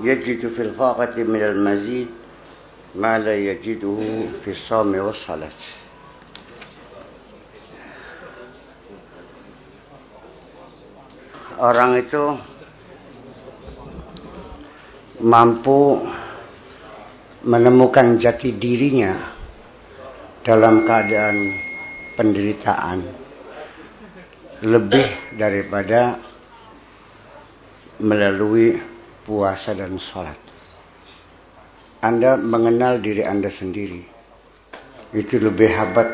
يجد في الفاقة من المزيد ما لا يجده في الصوم والصلاة orang itu mampu menemukan jati dirinya dalam keadaan penderitaan lebih daripada melalui puasa dan sholat. Anda mengenal diri Anda sendiri. Itu lebih hebat,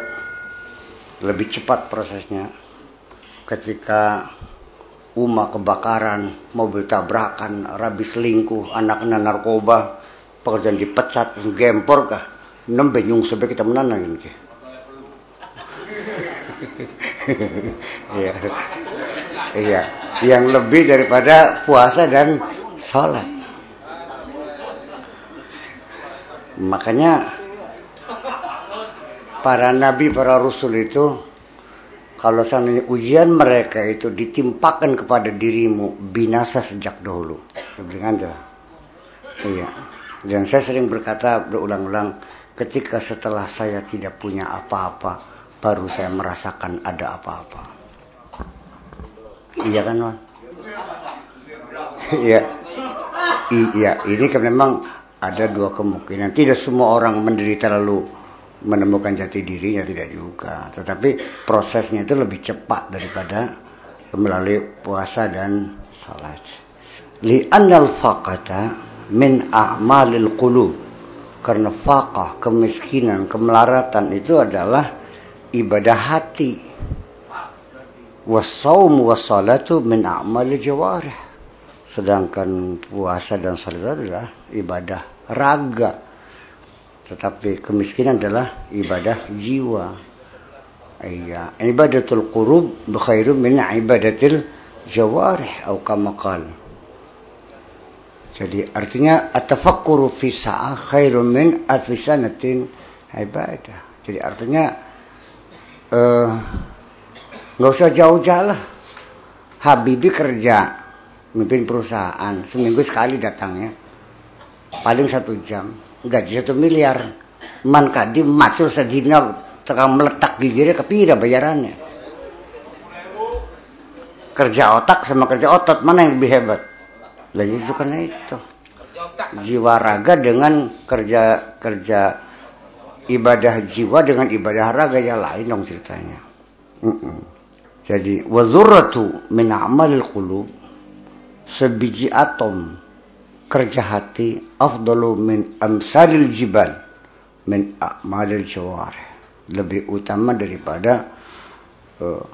lebih cepat prosesnya. Ketika Uma kebakaran, mobil tabrakan, rabi selingkuh, anaknya narkoba, pekerjaan dipecat, gempor kah? Nembe nyung kita menanangin ke. Iya. Iya, yang lebih daripada puasa dan sholat. Makanya para nabi, para rasul itu kalau seandainya ujian mereka itu ditimpakan kepada dirimu binasa sejak dahulu. Iya. Dan saya sering berkata berulang-ulang ketika setelah saya tidak punya apa-apa baru saya merasakan ada apa-apa. Iya kan, Wan? Iya. Iya, ini kan memang ada dua kemungkinan. Tidak semua orang menderita lalu menemukan jati diri ya tidak juga. Tetapi prosesnya itu lebih cepat daripada melalui puasa dan salat li annal faqata min a'malil qulub. Karena faqah kemiskinan kemelaratan itu adalah ibadah hati. Wasaum wasalatu min a'malil jawarih sedangkan puasa dan salat adalah ibadah raga tetapi kemiskinan adalah ibadah jiwa. Iya, ibadatul qurub khairum min ibadatil jawarih atau kama Jadi artinya atafakkuru fi sa'ah khairum min alfi sanatin ibadah. Jadi artinya eh nggak usah jauh-jauh lah. Habibi kerja mimpin perusahaan seminggu sekali datangnya paling satu jam gaji satu miliar. Man kadi macul sedina tekan meletak gigirnya kepira bayarannya. Kerja otak sama kerja otot mana yang lebih hebat? Lagi itu karena itu. Jiwa raga dengan kerja kerja ibadah jiwa dengan ibadah raga ya lain dong ceritanya. Mm -mm. jadi wazuratu min amalil qulub sebiji atom. Kerja hati afdalu min amsalil jibal min a'malil jawarih lebih utama daripada uh,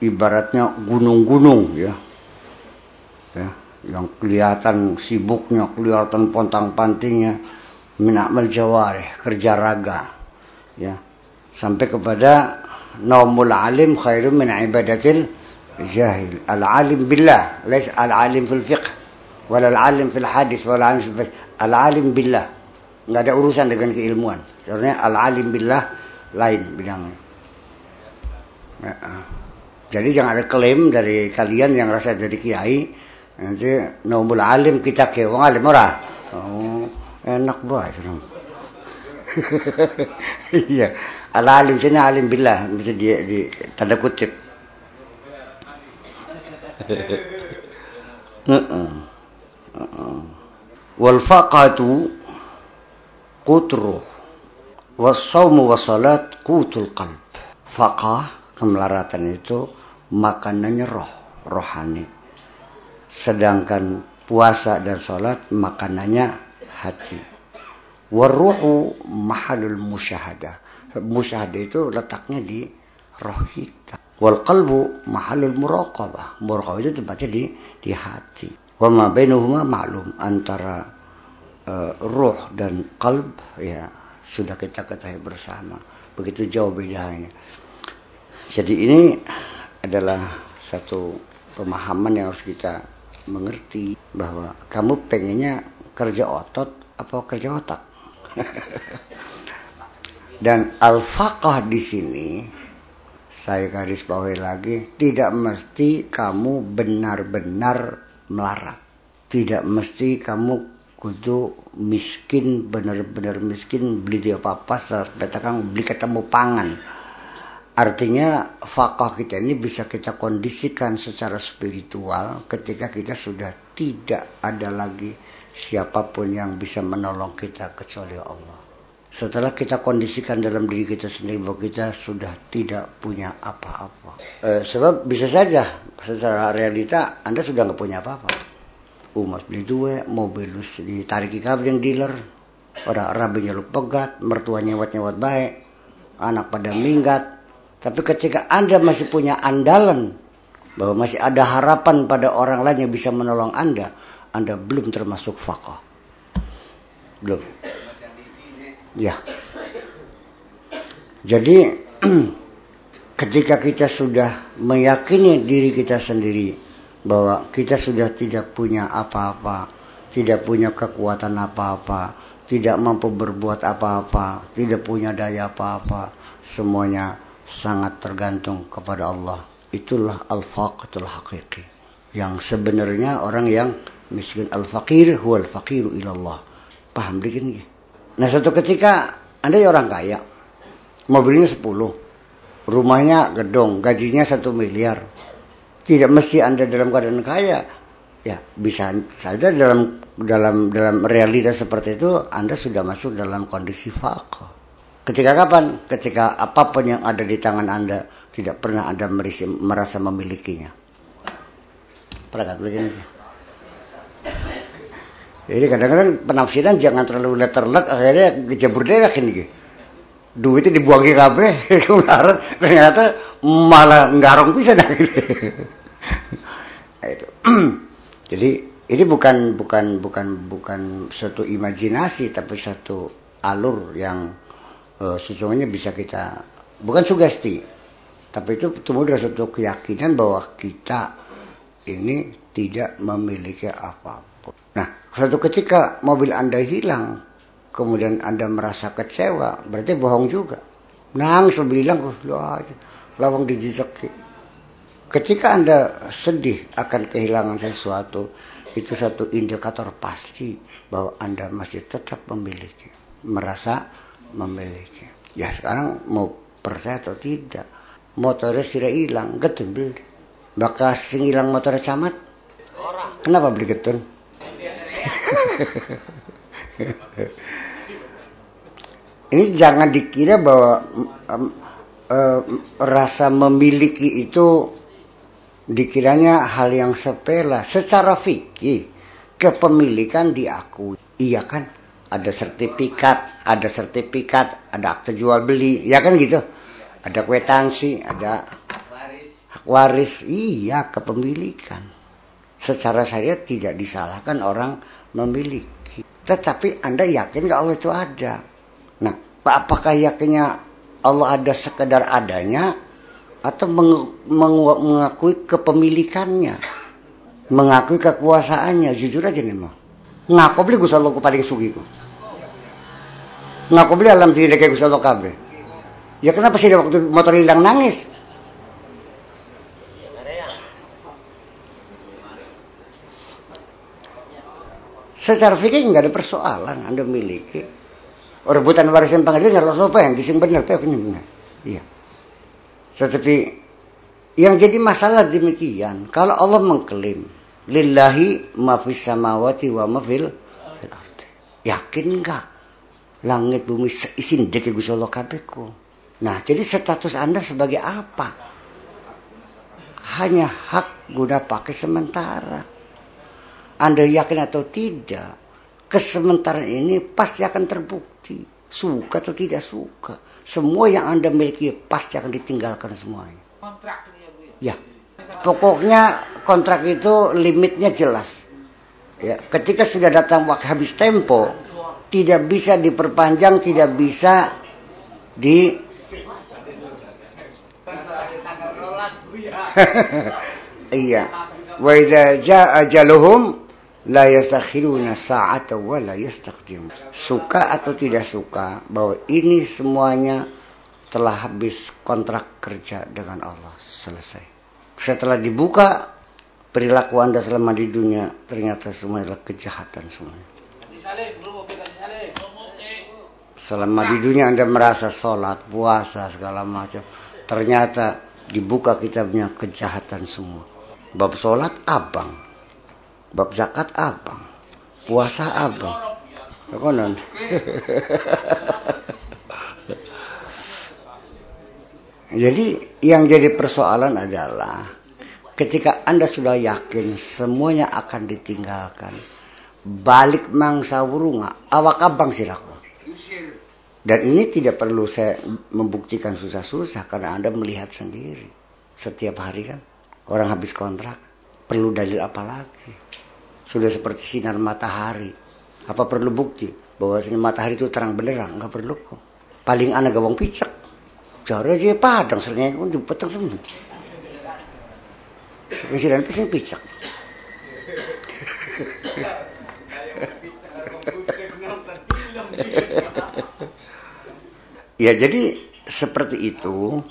ibaratnya gunung-gunung ya. Ya yang kelihatan sibuknya kelihatan pontang-pantingnya. Min amal jawarih kerja raga ya. Sampai kepada naumul alim khairum min ibadatil alim billah lais al alim fil fiqh wala alim fil hadis wala alim fil al alim billah nggak ada urusan dengan keilmuan. Sebenarnya al alim billah lain bidangnya ya, jadi jangan ada klaim dari kalian yang rasa jadi kiai nanti nomul alim kita ke wong alim ora? Oh, enak banget iya. Al alim sini alim billah. Bisa di, di tanda kutip. wal faqatu qutru was saumu was salat qutul qalb. Faqah kemelaratan itu makanannya roh rohani. Sedangkan puasa dan salat makanannya hati. Waruhu mahalul musyahadah musyahadah itu letaknya di roh kita wal qalbu mahalul muraqabah muraqabah itu tempatnya di di hati Wama bainahuma maklum antara uh, ruh dan kalb ya sudah kita ketahui bersama. Begitu jauh bedanya. Jadi ini adalah satu pemahaman yang harus kita mengerti bahwa kamu pengennya kerja otot apa kerja otak. Dan al-faqah di sini saya garis bawahi lagi tidak mesti kamu benar-benar melarat. tidak mesti kamu kudu miskin benar-benar miskin beli dia apa-apa sampai kang beli ketemu pangan artinya fakah kita ini bisa kita kondisikan secara spiritual ketika kita sudah tidak ada lagi siapa pun yang bisa menolong kita kecuali Allah setelah kita kondisikan dalam diri kita sendiri bahwa kita sudah tidak punya apa-apa. Eh, sebab bisa saja secara realita anda sudah nggak punya apa-apa. Umas beli dua mobil ditarik kabel yang dealer orang rabinya lu pegat mertua nyewat-nyewat baik anak pada minggat. Tapi ketika anda masih punya andalan bahwa masih ada harapan pada orang lain yang bisa menolong anda anda belum termasuk fakoh. Belum ya jadi ketika kita sudah meyakini diri kita sendiri bahwa kita sudah tidak punya apa-apa, tidak punya kekuatan apa-apa, tidak mampu berbuat apa-apa, tidak punya daya apa-apa, semuanya sangat tergantung kepada Allah. Itulah al-faqatul hakiki. Yang sebenarnya orang yang miskin al-faqir huwal faqiru ilallah. Paham dikit nih? Nah suatu ketika Anda orang kaya, mobilnya 10, rumahnya gedong, gajinya satu miliar, tidak mesti Anda dalam keadaan kaya. Ya, bisa saja dalam dalam dalam realita seperti itu Anda sudah masuk dalam kondisi fakir. Ketika kapan? Ketika apa pun yang ada di tangan Anda tidak pernah Anda merisi, merasa memilikinya. Perangkat begini. Jadi kadang-kadang penafsiran jangan terlalu letterlek akhirnya kejabur dewek ini. Duitnya dibuang ke kabeh, ternyata malah ngarong bisa dah. itu. Jadi ini bukan bukan bukan bukan suatu imajinasi tapi satu alur yang uh, sesungguhnya bisa kita bukan sugesti tapi itu tumbuh dari suatu keyakinan bahwa kita ini tidak memiliki apa pun. Suatu ketika mobil Anda hilang, kemudian Anda merasa kecewa, berarti bohong juga. Nangis bilang, oh, lawang dijejaki Ketika Anda sedih akan kehilangan sesuatu, itu satu indikator pasti bahwa Anda masih tetap memiliki, merasa memiliki. Ya sekarang mau percaya atau tidak, motornya sudah hilang, getun beli. Bakal sing hilang motornya camat? Kenapa beli getun? Ini jangan dikira bahwa um, um, rasa memiliki itu dikiranya hal yang sepele. Secara fikih kepemilikan diakui. Iya kan? Ada sertifikat ada sertifikat ada akte jual beli. Ya kan gitu? Ada kwetansi ada hak waris. Iya kepemilikan secara syariat tidak disalahkan orang memiliki. Tetapi anda yakin gak Allah itu ada? Nah apakah yakinnya Allah ada sekedar adanya atau meng, meng, mengakui kepemilikannya? Mengakui kekuasaannya jujur aja nih mau ngaku beli gue selalu paling sugi ku ngaku beli alam tidak kayak gue selalu kabe ya kenapa sih waktu motor hilang nangis secara fikih nggak ada persoalan anda miliki rebutan warisan pengadilan nggak lupa yang dising benar apa benar iya tetapi yang jadi masalah demikian, kalau Allah mengklaim lillahi ma fis wa ma fil. Yakin enggak? Langit bumi isin deke Gusti Allah kabehku. Nah, jadi status Anda sebagai apa? Hanya hak guna pakai sementara. Anda yakin atau tidak, kesementaraan ini pasti akan terbukti. Suka atau tidak suka semua yang Anda miliki pasti akan ditinggalkan semuanya. Kontrak ya Bu ya? ya. Pokoknya kontrak itu limitnya jelas. Ya, ketika sudah datang waktu habis tempo, tidak bisa diperpanjang, tidak bisa di iya. Wa idza jaa ajaluhum la yastakhiruna sa'ata wa la yastaqdim. Suka atau tidak suka bahwa ini semuanya telah habis kontrak kerja dengan Allah selesai. Setelah dibuka perilaku anda selama di dunia ternyata semua adalah kejahatan semuanya. Selama di dunia anda merasa sholat, puasa, segala macam. Ternyata dibuka kitabnya kejahatan semua. Bab sholat abang. Bab zakat abang. Puasa abang. Konon. Jadi yang jadi persoalan adalah ketika Anda sudah yakin semuanya akan ditinggalkan. Balik mangsa wurunga, awak abang silaku. Dan ini tidak perlu saya membuktikan susah-susah karena Anda melihat sendiri. Setiap hari kan orang habis kontrak. Perlu dalil apa lagi? Sudah seperti sinar matahari. Apa perlu bukti bahwa sinar matahari itu terang benderang? Enggak perlu kok. Paling anak gawang picak. Cara aja padang seringnya pun petang semua. Presiden pesen picak. ya jadi seperti itu.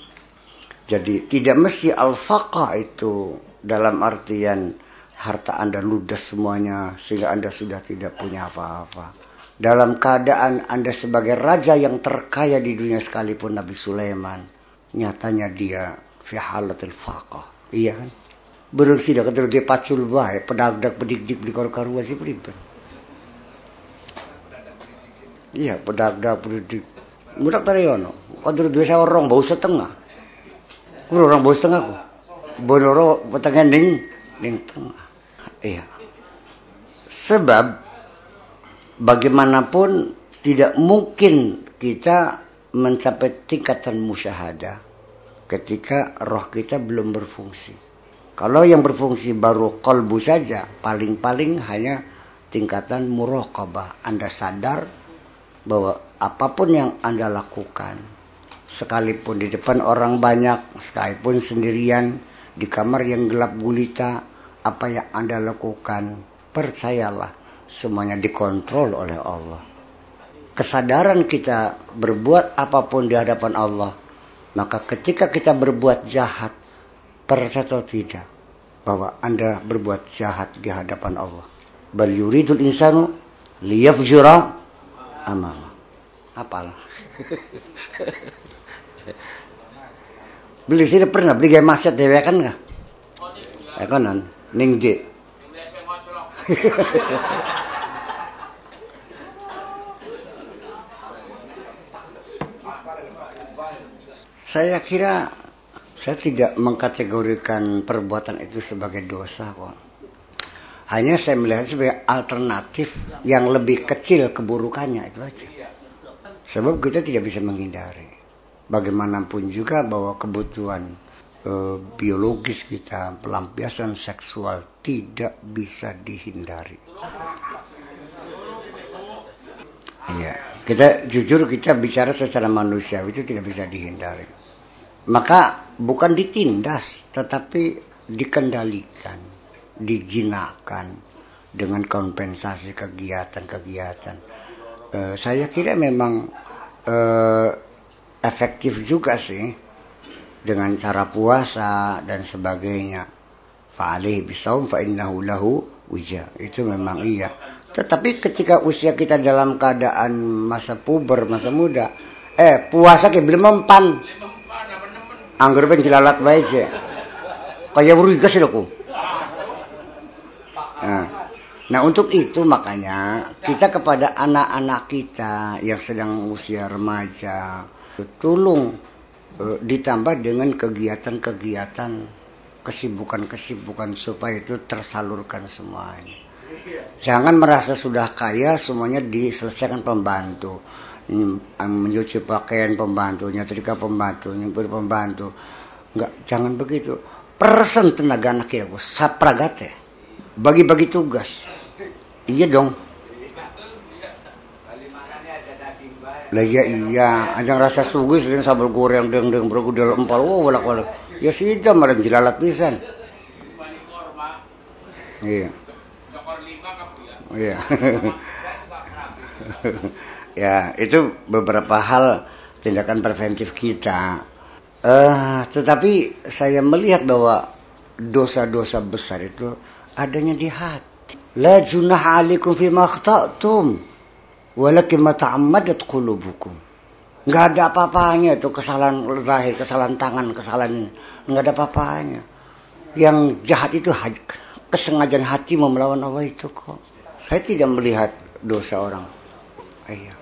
Jadi tidak mesti al-faqah itu dalam artian harta Anda ludes semuanya sehingga Anda sudah tidak punya apa-apa. Dalam keadaan Anda sebagai raja yang terkaya di dunia sekalipun Nabi Sulaiman, nyatanya dia fi halatil faqah. Iya kan? Berang sida katero dia pacul bae, pedagdag pedikdik di karu-karuan si priben. Iya, pedagdag pedikdik. Mudak tadi ono. Kadro dua saya orang bau setengah. Kulo orang bau setengah ku. Bonoro petengah ning ning tengah. Iya. Sebab bagaimanapun tidak mungkin kita mencapai tingkatan musyahadah ketika roh kita belum berfungsi. Kalau yang berfungsi baru kolbu saja, paling-paling hanya tingkatan muraqabah. Anda sadar bahwa apa pun yang Anda lakukan, sekalipun di depan orang banyak, sekalipun sendirian, di kamar yang gelap gulita, apa yang Anda lakukan, percayalah semuanya dikontrol oleh Allah. Kesadaran kita berbuat apa pun di hadapan Allah, maka ketika kita berbuat jahat, percaya atau tidak bahwa Anda berbuat jahat di hadapan Allah. Bal yuridul insanu liyafjura amama. Apal. beli sini pernah beli gaya maset dewe kan nggak? Ning di. Saya kira saya tidak mengkategorikan perbuatan itu sebagai dosa kok. Hanya saya melihat sebagai alternatif yang lebih kecil keburukannya itu aja. Sebab kita tidak bisa menghindari. Bagaimanapun juga bahwa kebutuhan e, biologis kita, pelampiasan seksual tidak bisa dihindari. Iya, kita jujur kita bicara secara manusia itu tidak bisa dihindari. Maka bukan ditindas, tetapi dikendalikan, dijinakan dengan kompensasi kegiatan-kegiatan. E, saya kira memang e, efektif juga sih dengan cara puasa dan sebagainya. Fa'alih bisawm fa'innahu lahu wija. Itu memang iya. Tetapi ketika usia kita dalam keadaan masa puber, masa muda, eh puasa ke belum mempan. Anggur pen jelalat baik sih. Kayak buru sih aku. Nah, nah untuk itu makanya kita kepada anak-anak kita yang sedang usia remaja, tolong uh, ditambah dengan kegiatan-kegiatan kesibukan-kesibukan supaya itu tersalurkan semuanya. Jangan merasa sudah kaya semuanya diselesaikan pembantu. Mencuci pakaian pembantu, nyetrika pembantu, nyempur pembantu. Enggak, jangan begitu. Persen tenaga anak kita, sapragate. Bagi-bagi tugas. Iya dong. Lah iya iya, ajang rasa sugis dengan sambal goreng deng deng bro dalam empal, wow walak walak. Ya sih jam ada jelalat pisan. Iya. Iya. ya, itu beberapa hal tindakan preventif kita. Uh, tetapi saya melihat bahwa dosa-dosa besar itu adanya di hati. La junah alaikum fi makhta'tum walakin ma ta'ammadat qulubukum. Enggak ada apa-apanya itu kesalahan lahir, kesalahan tangan, kesalahan ini. Enggak ada apa-apanya. Yang jahat itu kesengajaan hati mau melawan Allah itu kok. Saya tidak melihat dosa orang. Iya.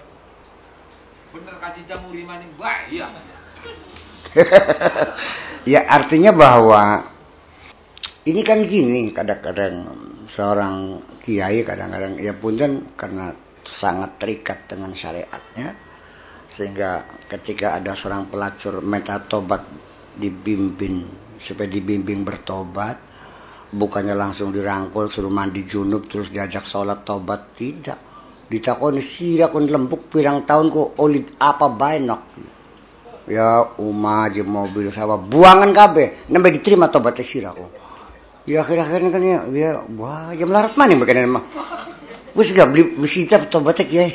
Bener kasih maning iya. ya artinya bahwa ini kan gini kadang-kadang seorang kiai kadang-kadang ya pun kan karena sangat terikat dengan syariatnya sehingga ketika ada seorang pelacur minta tobat dibimbing supaya dibimbing bertobat bukannya langsung dirangkul suruh mandi junub terus diajak sholat tobat tidak. Ditakoni sira kon lembuk pirang tahun kok olid apa banyak ya umah aja mobil sawah buangan kabe nembe diterima tobat sira kok ya akhir-akhirnya kan ya ya wah ya melarat mana begini mah wis gak beli besita tobatnya kiai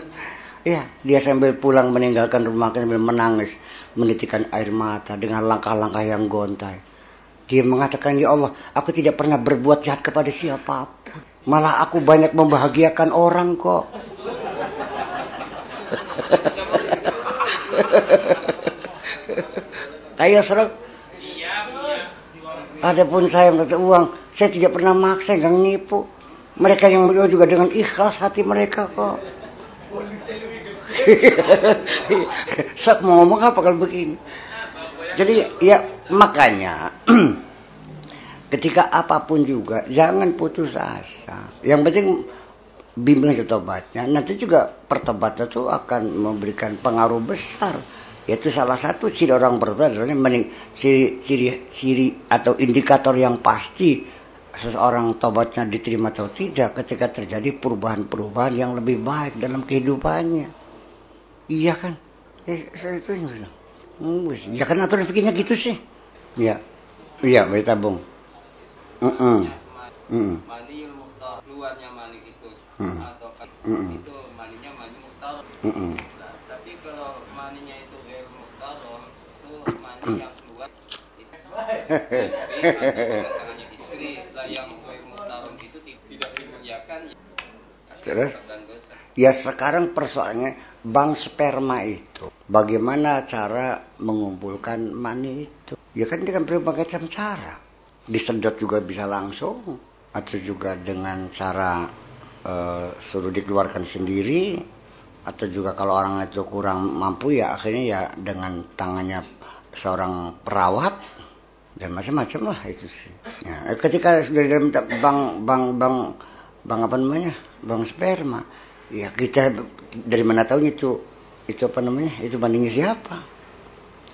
ya dia sambil pulang meninggalkan rumah sambil menangis menitikan air mata dengan langkah-langkah yang gontai dia mengatakan, Ya Allah, aku tidak pernah berbuat jahat kepada siapa pun. Malah aku banyak membahagiakan orang kok. Ayo serang. Adapun saya minta uang, saya tidak pernah maksa, nggak nipu. Mereka yang berdua juga dengan ikhlas hati mereka kok. Sok mau ngomong apa kalau begini? Jadi ya makanya ketika apa pun juga jangan putus asa. Yang penting bimbing tobatnya. Nanti juga pertobatan itu akan memberikan pengaruh besar. Yaitu salah satu ciri orang bertobat adalah ciri, ciri atau indikator yang pasti seseorang tobatnya diterima atau tidak ketika terjadi perubahan-perubahan yang lebih baik dalam kehidupannya. Iya kan? Eh, saya itu Hmm, ya kan aturan fikirnya gitu sih. Iya. Iya, bayi tabung. Heeh. Heeh. Mani yang muhtar keluarnya mani itu hmm. atau kan itu maninya mani muhtar. Heeh. Nah, tapi kalau maninya itu gak muhtar itu mani yang keluar itu yang itu tidak dimuliakan Terus? Ya sekarang persoalannya bank sperma itu. Bagaimana cara mengumpulkan mani itu? Ya kan dengan berbagai macam cara. Disedot juga bisa langsung atau juga dengan cara uh, suruh dikeluarkan sendiri atau juga kalau orang itu kurang mampu ya akhirnya ya dengan tangannya seorang perawat dan macam-macam lah itu sih. Ya, ketika sudah dalam bank bank bank bank apa namanya? Bank sperma. Ya kita dari mana tahu itu itu apa namanya? Itu bandingnya siapa?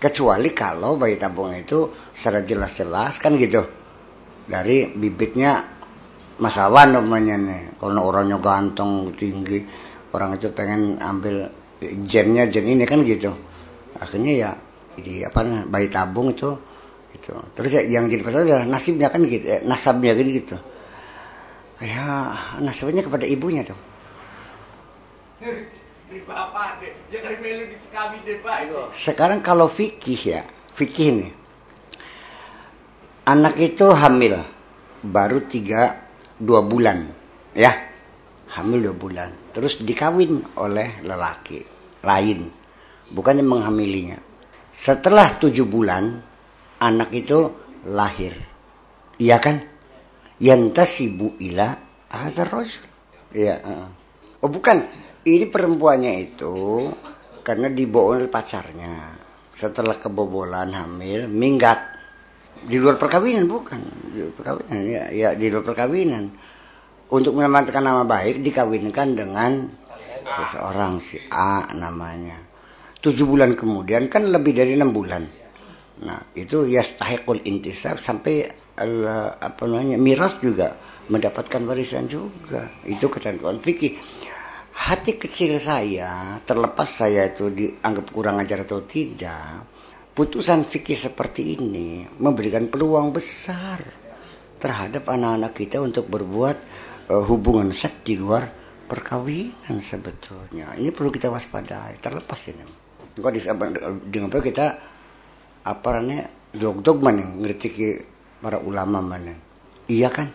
Kecuali kalau bayi tabung itu secara jelas-jelas kan gitu. Dari bibitnya masawan namanya nih. Kalau orangnya ganteng tinggi orang itu pengen ambil gennya gen ini kan gitu. Akhirnya ya jadi apa bayi tabung itu itu terus ya, yang jadi masalah adalah nasibnya kan gitu eh, nasabnya gitu gitu. Ya nasibnya kepada ibunya dong. Sekarang kalau fikih ya, fikih ini. Anak itu hamil baru tiga dua bulan, ya, hamil dua bulan. Terus dikawin oleh lelaki lain, bukan yang menghamilinya. Setelah tujuh bulan, anak itu lahir, iya kan? Yantasibu ila ada rojul. Iya. Oh bukan, ini perempuannya itu karena dibawa oleh pacarnya. Setelah kebobolan hamil, minggat. Di luar perkawinan bukan, di luar perkawinan ya, ya di luar perkawinan. Untuk menyelamatkan nama baik dikawinkan dengan seseorang si A namanya. Tujuh bulan kemudian kan lebih dari enam bulan. Nah itu ya stahikul intisab sampai apa namanya miras juga mendapatkan warisan juga. Itu ketentuan fikih hati kecil saya, terlepas saya itu dianggap kurang ajar atau tidak, putusan fikih seperti ini memberikan peluang besar terhadap anak-anak kita untuk berbuat uh, hubungan seks di luar perkawinan sebetulnya. Ini perlu kita waspadai, terlepas ini. Kok dengan apa kita apa namanya dog-dog mana? Ngerti para ulama mana? Iya kan?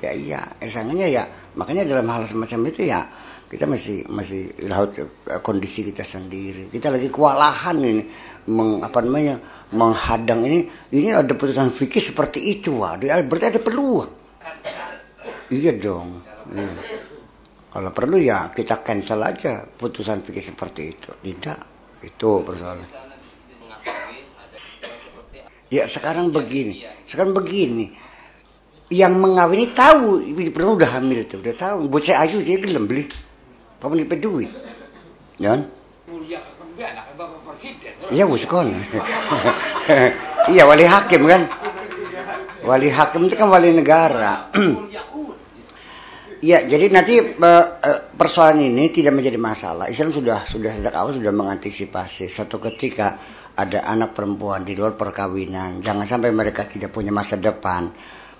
Ya iya. Esangannya ya makanya dalam hal semacam itu ya kita masih masih laut kondisi kita sendiri. Kita lagi kewalahan ini meng, apa namanya menghadang ini. Ini ada putusan fikih seperti itu wah berarti ada peluang. Iya dong. Iya. kalau perlu ya kita cancel aja putusan fikih seperti itu. Tidak. Itu persoalan ya sekarang begini. Sekarang begini. Yang mengawini tahu ibu perlu udah hamil itu udah tahu. Bocah ayu dia gelem beli. Kamu nih duit. Ya iya bos kon iya wali hakim kan? Wali hakim itu kan wali negara. Iya, jadi nanti eh, persoalan ini tidak menjadi masalah. Islam sudah sudah sejak awal sudah mengantisipasi. Suatu ketika ada anak perempuan di luar perkawinan, jangan sampai mereka tidak punya masa depan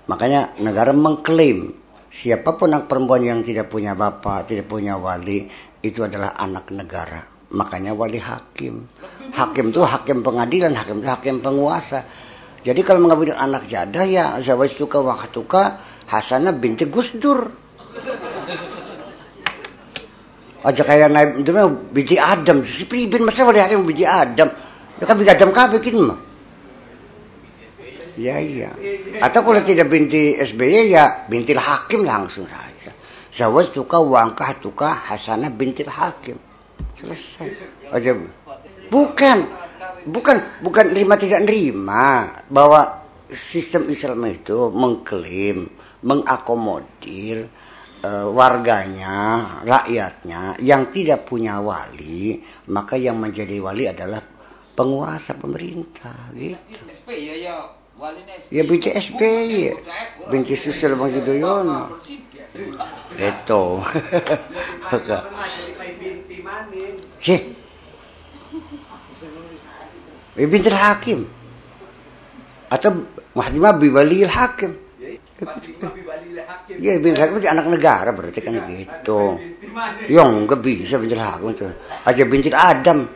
Makanya negara mengklaim siapa pun anak perempuan yang tidak punya bapak, tidak punya wali, itu adalah anak negara. Makanya wali hakim. Hakim itu hakim pengadilan, hakim itu hakim penguasa. Jadi kalau mengambil anak jadah ya zawajtuka waktuka Hasanah binti Gus Dur. Aja kayak naib itu biji Adam, si pribin masa wali hakim biji Adam. Ya kan biji Adam kabeh mah. Ya iya. Atau kalau tidak binti SBY ya bintil hakim langsung saja. Zawaj tuka wangkah tuka hasanah bintil hakim. Selesai. Aja. Bukan. Bukan bukan nerima tidak nerima bahwa sistem Islam itu mengklaim, mengakomodir uh, warganya, rakyatnya yang tidak punya wali, maka yang menjadi wali adalah penguasa pemerintah gitu. Ya binti SBY, binti Susilo Bang Yudhoyono. Itu. Sih. Binti hakim. Atau Mahdimah biwali hakim. Iya, binti hakim itu anak negara berarti kan gitu. Yang enggak bisa binti hakim itu. Aja binti Adam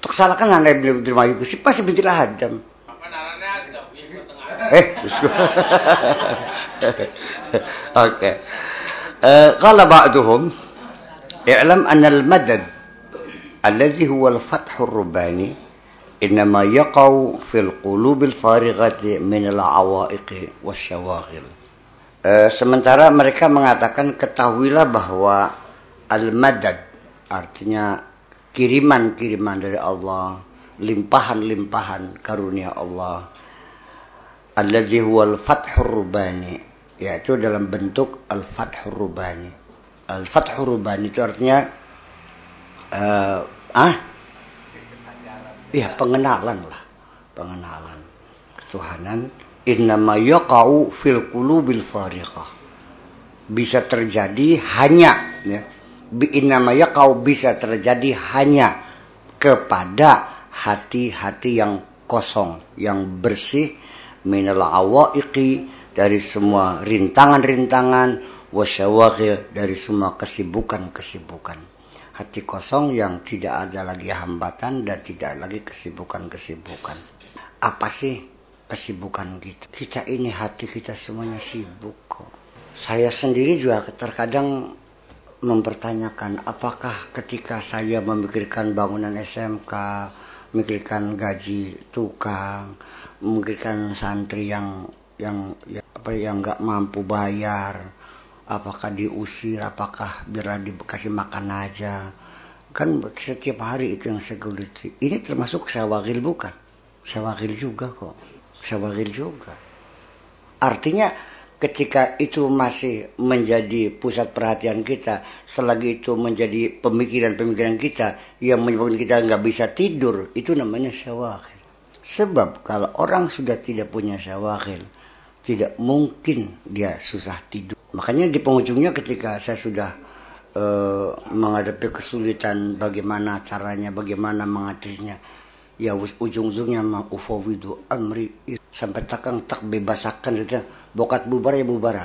Tak salah kan anak binti Mayu. Si pasti binti Adam. Eh, Oke. قال بعضهم اعلم أن المدد الذي هو الفتح الرباني إنما يقع في القلوب الفارغة من العوائق والشواغل sementara mereka mengatakan ketahuilah bahwa al-madad artinya kiriman-kiriman dari Allah. Limpahan-limpahan karunia Allah. Alladzi huwal fathur rubani. Yaitu dalam bentuk al-fathur rubani. Al-fathur rubani itu artinya uh, ah? Ya pengenalan lah. Pengenalan. Ketuhanan. Innama yaqau fil qulubil fariqah. Bisa terjadi hanya ya innama yaqau bisa terjadi hanya kepada hati-hati yang kosong yang bersih minal awaiqi dari semua rintangan-rintangan wasyawagil dari semua kesibukan-kesibukan. Hati kosong yang tidak ada lagi hambatan dan tidak lagi kesibukan-kesibukan. Apa sih kesibukan kita? Kita ini hati kita semuanya sibuk kok. Saya sendiri juga terkadang mempertanyakan apakah ketika saya memikirkan bangunan SMK memikirkan gaji tukang memikirkan santri yang yang ya, apa yang nggak mampu bayar apakah diusir apakah biar dikasih makan aja. Kan setiap hari itu yang saya geluti. Ini termasuk sawagil bukan? Sawagil juga kok. Sawagil juga. Artinya ketika itu masih menjadi pusat perhatian kita selagi itu menjadi pemikiran-pemikiran kita yang menyebabkan kita nggak bisa tidur itu namanya syawagil Sebab kalau orang sudah tidak punya syawahil, tidak mungkin dia susah tidur. Makanya di penghujungnya ketika saya sudah uh, menghadapi kesulitan bagaimana caranya, bagaimana mengatasinya, ya ujung-ujungnya mah ufawidu amri sampai takang tak bebasakan gitu bokat bubar ya bubar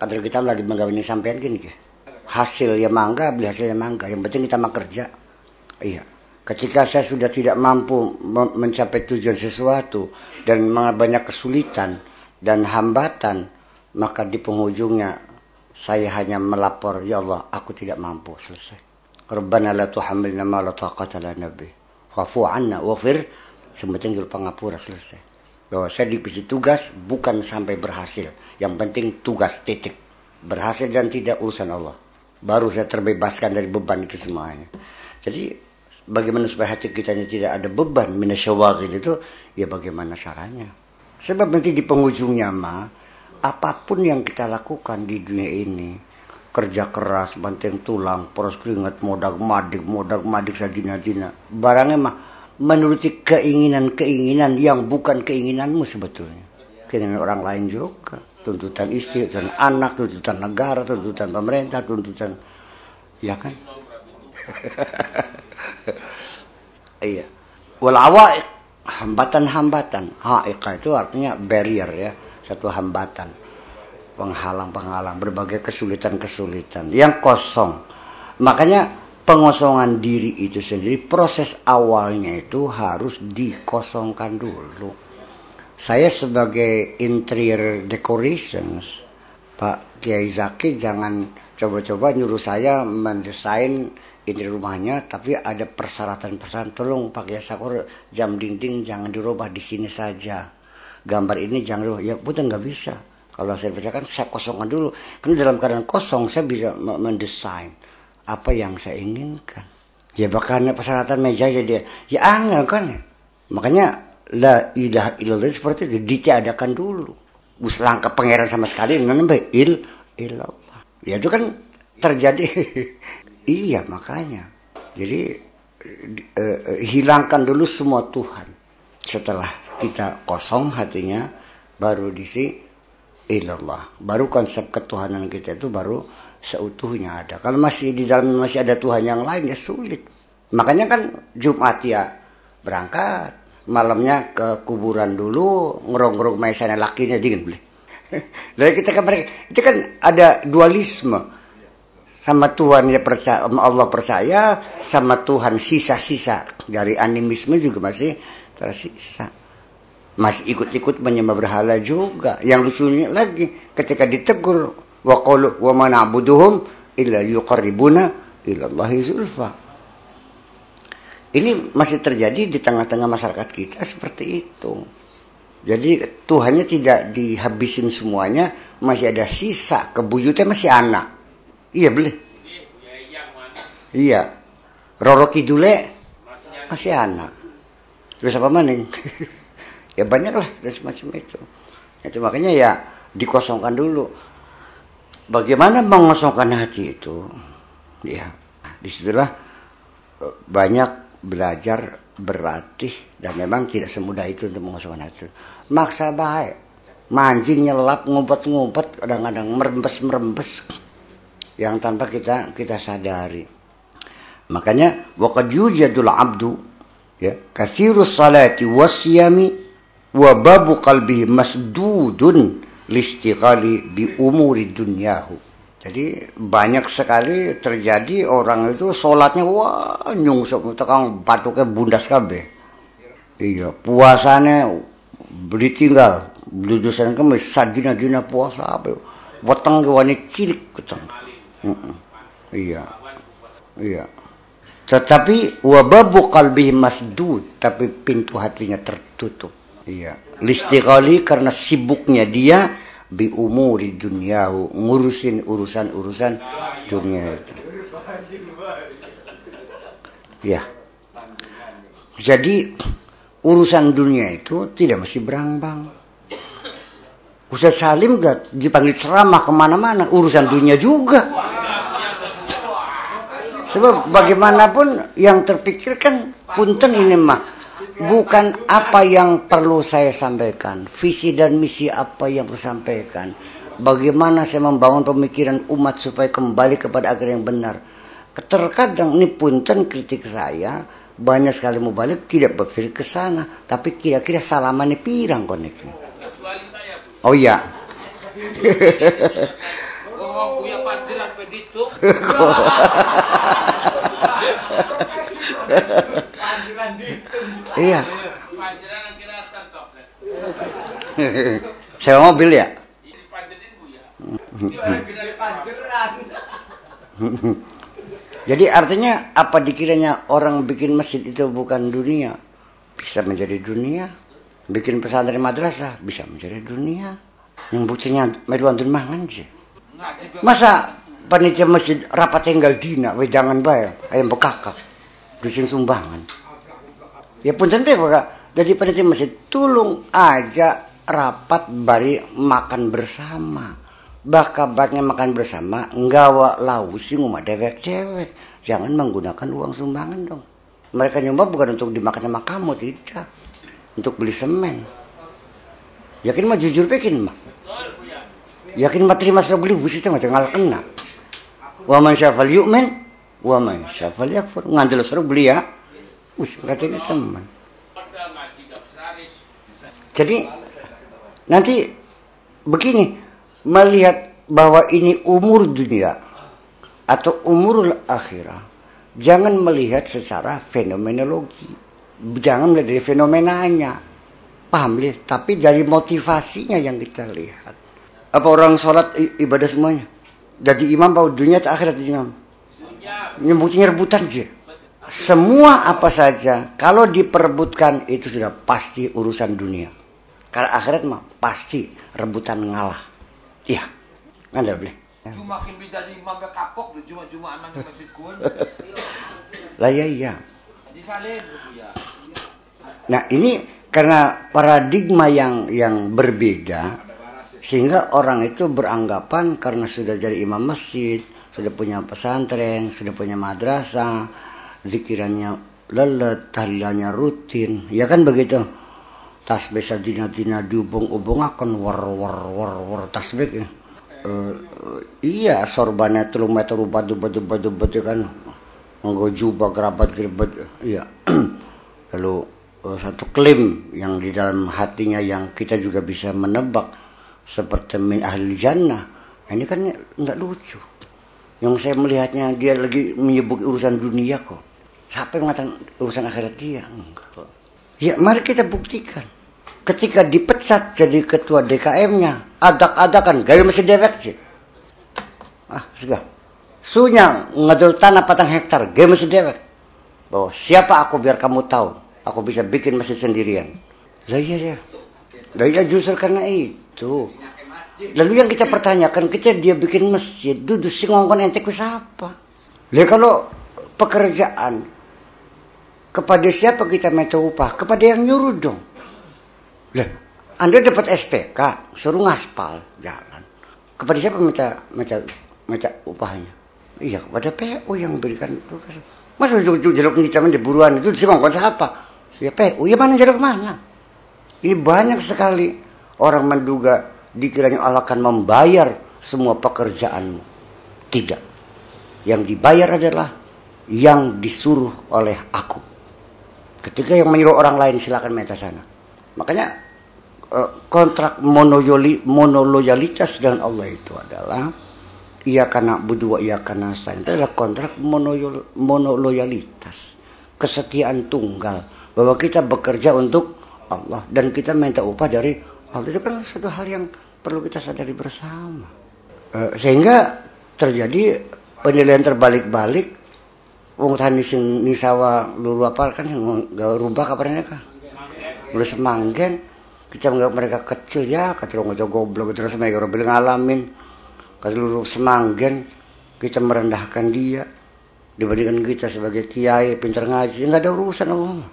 kadar kita lagi menggawini sampean gini ke hasil ya mangga beli hasil ya mangga yang penting kita mah kerja iya Ketika saya sudah tidak mampu mencapai tujuan sesuatu dan banyak kesulitan dan hambatan, maka di penghujungnya saya hanya melapor, ya Allah, aku tidak mampu. Selesai. Rabbana la tuhamilna ma la taqata lana bih. Wafu anna wafir. Sementing pangapura selesai. Bahwa saya diberi tugas bukan sampai berhasil. Yang penting tugas titik. Berhasil dan tidak urusan Allah. Baru saya terbebaskan dari beban itu semuanya. Jadi bagaimana supaya hati kita ini tidak ada beban minasyawagil itu ya bagaimana caranya sebab nanti di penghujungnya mah apa pun yang kita lakukan di dunia ini kerja keras banting tulang poros keringat modak madik modak madik sadina dina barangnya mah menuruti keinginan-keinginan yang bukan keinginanmu sebetulnya keinginan orang lain juga tuntutan istri tuntutan anak tuntutan negara tuntutan pemerintah tuntutan ya kan iya. Wal awaiq hambatan-hambatan. Ha'iqa itu artinya barrier ya, satu hambatan. Penghalang-penghalang berbagai kesulitan-kesulitan yang kosong. Makanya pengosongan diri itu sendiri proses awalnya itu harus dikosongkan dulu. Saya sebagai interior decorations, Pak Kiai Zaki jangan coba-coba nyuruh saya mendesain ini rumahnya tapi ada persyaratan-persyaratan. Tolong pakai sakur jam dinding jangan dirubah di sini saja. Gambar ini jangan dirubah. Ya bukan nggak bisa. Kalau saya bacakan saya kosongkan dulu. Karena dalam keadaan kosong saya bisa mendesain apa yang saya inginkan ya bahkan persyaratan meja jadi ya angel kan makanya la ilaha illallah seperti itu ditiadakan dulu bus langkah pangeran sama sekali nambah il ilallah ya itu kan terjadi Iya makanya. Jadi eh, eh, hilangkan dulu semua Tuhan. Setelah kita kosong hatinya, baru diisi ilallah. Baru konsep ketuhanan kita itu baru seutuhnya ada. Kalau masih di dalam masih ada Tuhan yang lain ya sulit. Makanya kan Jumat ya berangkat, malamnya ke kuburan dulu, ngerong-ngerong maisanya lakinya dingin beli. Lalu kita kan itu kan ada dualisme sama Tuhan ya percaya Allah percaya sama Tuhan sisa-sisa dari animisme juga masih tersisa masih ikut-ikut menyembah berhala juga yang lucunya lagi ketika ditegur wa qalu wa ma na'buduhum illa yuqarribuna ila Allah zulfa ini masih terjadi di tengah-tengah masyarakat kita seperti itu jadi Tuhannya tidak dihabisin semuanya masih ada sisa kebuyutnya masih anak Iya beli. Iya. Roro Kidule masih anak. Terus apa maning? ya banyak lah dan semacam itu. Itu makanya ya dikosongkan dulu. Bagaimana mengosongkan hati itu? Ya, di situlah e, banyak belajar berlatih dan memang tidak semudah itu untuk mengosongkan hati. Maksa baik, mancing nyelap ngumpet-ngumpet kadang-kadang merembes-merembes yang tanpa kita kita sadari. Makanya waqad yujadul abdu ya kasirus salati wasyami wa babu qalbihi masdudun listighali bi umuri dunyahu. Jadi banyak sekali terjadi orang itu sholatnya wah nyungsep tekang batuknya bundas kabe. Iya, puasanya beli tinggal, beli dosen kemis, sadina dina puasa apa. Weteng wani cilik keteng. Iya. Iya. Tetapi wababu kalbi masdud, tapi pintu hatinya tertutup. Iya. Listighali karena sibuknya dia bi umuri dunyahu, ngurusin urusan-urusan dunia itu. Ya. Jadi urusan dunia itu tidak mesti berang-bang. Ustaz Salim gak dipanggil ceramah ke mana-mana, urusan dunia juga. Sebab bagaimanapun yang terpikirkan punten ini mah bukan apa yang perlu saya sampaikan, visi dan misi apa yang perlu sampaikan. Bagaimana saya membangun pemikiran umat supaya kembali kepada agar yang benar. Terkadang ini punten kritik saya banyak sekali mau balik tidak berpikir ke sana, tapi kira-kira salamannya pirang koneknya. Oh iya. Oh, iya. Sewa mobil ya? Jadi artinya apa dikiranya orang bikin masjid itu bukan dunia? Bisa menjadi dunia. Bikin pesantren madrasah bisa menjadi dunia. Yang buktinya meruan mangan sih. Masa panitia masjid rapat tinggal dina wedangan bayar. Ayam bekakak dusin sumbangan ya pun tentu pak jadi panitia masjid tulung aja rapat bari makan bersama bakabatnya makan bersama nggawa lausi ngumah dewek-dewek jangan menggunakan uang sumbangan dong mereka nyumbang bukan untuk dimakan sama kamu tidak untuk beli semen. Yakin mah jujur bikin mah. Yakin mah terima serah beli busi mah tinggal kena. Wa man syafal yu'min wa man syafal yakfur. Ngandel serah beli ya. Us berarti ini teman. Jadi nanti begini melihat bahwa ini umur dunia atau umur akhirah jangan melihat secara fenomenologi jangan melihat dari fenomenanya paham lihat tapi dari motivasinya yang kita lihat apa orang sholat ibadah semuanya jadi imam bahwa dunia tak akhirat imam nyebutnya rebutan aja semua apa saja kalau diperebutkan itu sudah pasti urusan dunia. Kalau akhirat mah pasti rebutan ngalah. Iya. Nggak boleh? Cuma makin jadi imam kapok cuma cuma anak masjid kun. Lah iya iya. Nah ini karena paradigma yang yang berbeda sehingga orang itu beranggapan karena sudah jadi imam masjid, sudah punya pesantren, sudah punya madrasah, zikirannya lelet, tahlilannya rutin, ya kan begitu. Tasbih sadina-dina diubung-ubung akan war war war war tasbih. Ya. Uh, iya sorbannya telung meter batu batu batu batu kan nggak jubah kerabat kerabat iya lalu uh, satu klaim yang di dalam hatinya yang kita juga bisa menebak seperti min ahli jannah nah, ini kan nggak lucu yang saya melihatnya dia lagi menyebut urusan dunia kok siapa yang mengatakan urusan akhirat dia enggak ya mari kita buktikan ketika dipecat jadi ketua DKM-nya adak-adakan gaya masih dewek sih ah sudah Sunya ngedul tanah patang hektar, gue masih dewek. Bahwa siapa aku biar kamu tahu, aku bisa bikin masjid sendirian. Lah iya ya. Lah iya justru karena itu. Lalu yang kita pertanyakan, kita dia bikin masjid, duduk si ngongkon ente ku siapa? Lah kalau pekerjaan kepada siapa kita minta upah? Kepada yang nyuruh dong. Lah, Anda dapat SPK, suruh ngaspal jalan. Kepada siapa minta minta minta upahnya? Iya kepada PU yang berikan tugas. Masa ujung jeruk kita di buruan itu ngomong siapa? Ya PU, ya mana jeruk mana? Ini banyak sekali orang menduga dikiranya Allah akan membayar semua pekerjaanmu. Tidak. Yang dibayar adalah yang disuruh oleh aku. Ketika yang menyuruh orang lain silakan minta sana. Makanya eh, kontrak monoloyalitas dengan Allah itu adalah ia karena berdua ia karena saya itu adalah kontrak monoloyalitas kesetiaan tunggal bahwa kita bekerja untuk Allah dan kita minta upah dari Allah itu kan satu hal yang perlu kita sadari bersama. E, sehingga terjadi penilaian terbalik-balik. Wong tani sing nisawa luru apa kan gak rubah kabarnya kah udah semanggen kita menganggap mereka kecil ya kata orang goblok terus mereka bilang ngalamin. Kalau semanggen kita merendahkan dia. Dibandingkan kita sebagai kiai pintar ngaji nggak ada urusan Allah.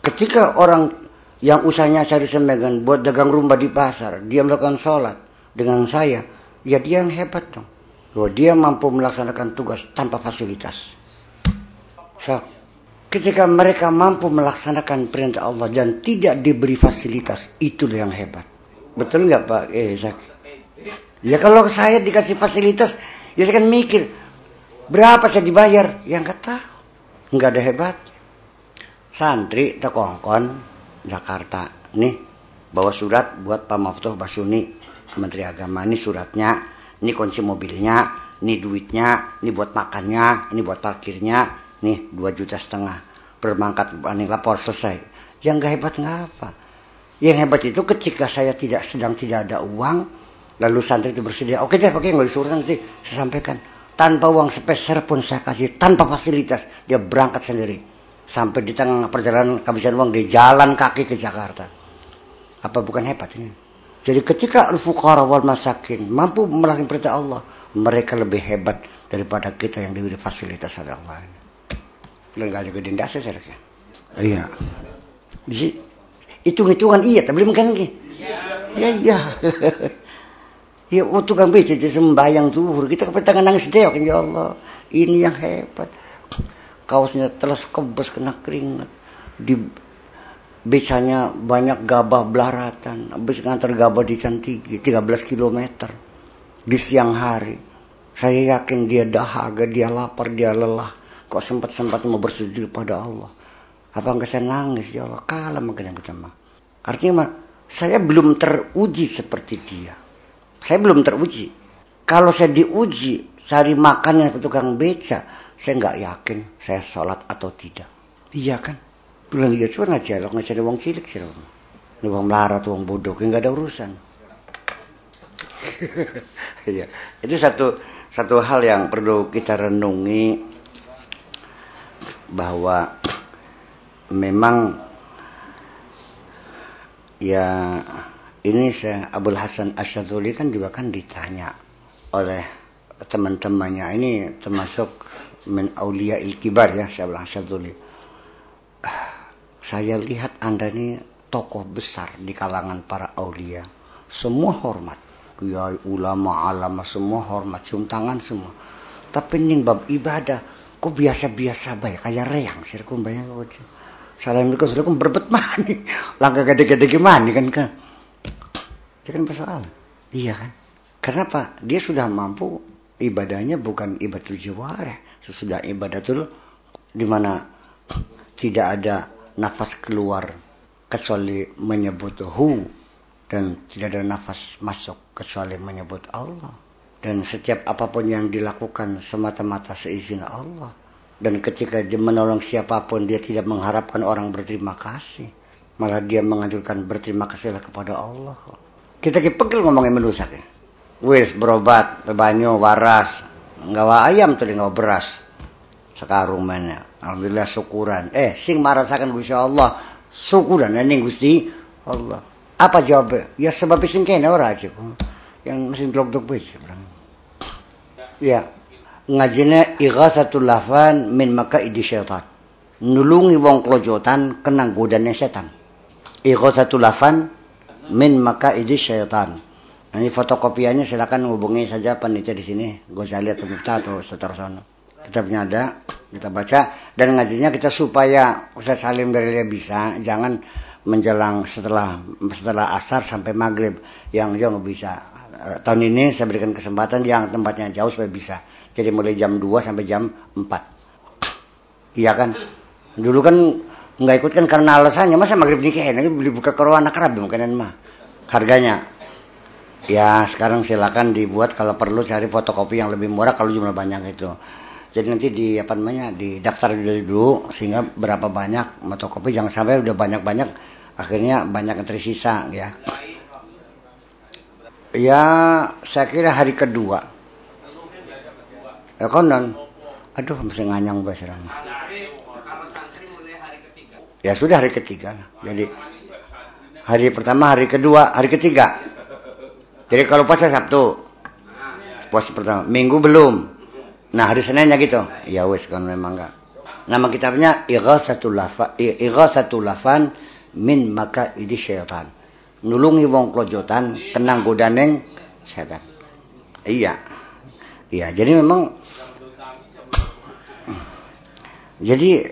Ketika orang yang usahanya cari semegan buat dagang rumah di pasar dia melakukan sholat dengan saya ya dia yang hebat dong. Bahwa dia mampu melaksanakan tugas tanpa fasilitas. So, ketika mereka mampu melaksanakan perintah Allah dan tidak diberi fasilitas itulah yang hebat. Betul nggak Pak? Eh Ya kalau saya dikasih fasilitas, ya saya kan mikir berapa saya dibayar? Ya nggak tahu, nggak ada hebat. Santri tekongkon Jakarta nih bawa surat buat Pak Maftuh Basuni Menteri Agama ini suratnya, ini kunci mobilnya, ini duitnya, ini buat makannya, ini buat parkirnya, nih dua juta setengah. bermangkat paning lapor selesai. Yang gak hebat ngapa? Yang hebat itu ketika saya tidak sedang tidak ada uang, lalu santri itu bersedia, oke deh pakai nggak disuruh nanti saya sampaikan. Tanpa uang sepeser pun saya kasih, tanpa fasilitas dia berangkat sendiri. Sampai di tengah perjalanan kehabisan uang dia jalan kaki ke Jakarta. Apa bukan hebat ini? Jadi ketika al-fuqara wal masakin mampu melakukan perintah Allah, mereka lebih hebat daripada kita yang diberi fasilitas oleh Allah. Belum gak ada gede ndase saya Iya. Di hitung-hitungan iya, tapi belum kan Iya, iya. Ya, waktu kan beca sembahyang zuhur, kita kepetangan nangis deok, ya Allah. Ini yang hebat. Kaosnya telas kebas kena keringat. Di becanya banyak gabah belaratan. Habis ngantar gabah di Cantigi, 13 km. Di siang hari. Saya yakin dia dahaga, dia lapar, dia lelah. Kok sempat-sempat mau bersujud pada Allah. Apa enggak saya nangis ya Allah? Kalah makin yang pertama. Artinya saya belum teruji seperti dia. Saya belum teruji. Kalau saya diuji, cari makannya ke tukang beca, saya nggak yakin saya sholat atau tidak. Iya kan? Bilang dia cuma aja, lo nggak cari uang cilik sih, uang melarat, uang bodoh, nggak ada urusan. Iya, itu satu satu hal yang perlu kita renungi bahwa memang ya ini saya Abdul Hasan Asyadzuli kan juga kan ditanya oleh teman-temannya ini termasuk min aulia il kibar ya saya bilang Asyadzuli saya lihat anda ini tokoh besar di kalangan para aulia. Semua hormat. Kiai ulama alama semua hormat. Cium tangan semua. Tapi ini bab ibadah. Kok biasa-biasa baik? Kayak reang sih aku bayang kok Assalamualaikum Assalamualaikum. Berbet mani. Langkah gede-gede gimana kan kan itu kan persoalan. Iya kan? Kenapa? Dia sudah mampu ibadahnya bukan ibadatul jawareh sesudah ibadatul di mana tidak ada nafas keluar kecuali menyebut hu dan tidak ada nafas masuk kecuali menyebut Allah. Dan setiap apa pun yang dilakukan semata-mata seizin Allah. Dan ketika dia menolong siapa pun dia tidak mengharapkan orang berterima kasih. Malah dia menganjurkan berterima kasihlah kepada Allah. Kita pegel ngomongin menusak ya. Wis berobat bebanyo waras nggawa ayam tuh nggawa beras sekarung mana alhamdulillah syukuran eh sing marasakan Gusti Allah syukuran ini Gusti Allah apa jawabnya? Ya sebab sing kene ora aja. Yang mesin blok-blok wis Ya. Ngajine ighatsatul lafan min makaidi syaitan. Nulungi wong klojotan kena godane setan. Ighatsatul lafan min makaidi syaitan. Ini fotokopiannya silakan hubungi saja panitia di sini, Gozali atau Miftah atau Setarosono. Kita punya ada, kita baca. Dan ngajinya kita supaya Ustaz Salim dari dia bisa, jangan menjelang setelah setelah asar sampai maghrib. Yang jauh bisa. Tahun ini saya berikan kesempatan yang tempatnya jauh supaya bisa. Jadi mulai jam 2 sampai jam 4 iya kan? Dulu kan nggak ikut kan karena alasannya masa maghrib nikah ini beli buka ke anak kerabi mungkin mah. Harganya ya sekarang silakan dibuat kalau perlu cari fotokopi yang lebih murah kalau jumlah banyak itu jadi nanti di apa namanya di daftar dulu sehingga berapa banyak fotokopi jangan sampai udah banyak-banyak akhirnya banyak yang tersisa ya. Ya saya kira hari kedua. Ya konon. Aduh masih nganyang bahasa ya sudah hari ketiga. Jadi hari pertama hari kedua hari ketiga jadi kalau puasa Sabtu puasa pertama. Minggu belum. Nah hari Seninnya gitu. Ya wes kan memang enggak. Nama kitabnya Ighasatul Lafan Ighasatul Lafan min maka idi syaitan. Nulungi wong klojotan tenang godaneng setan. Iya. Iya jadi memang jadi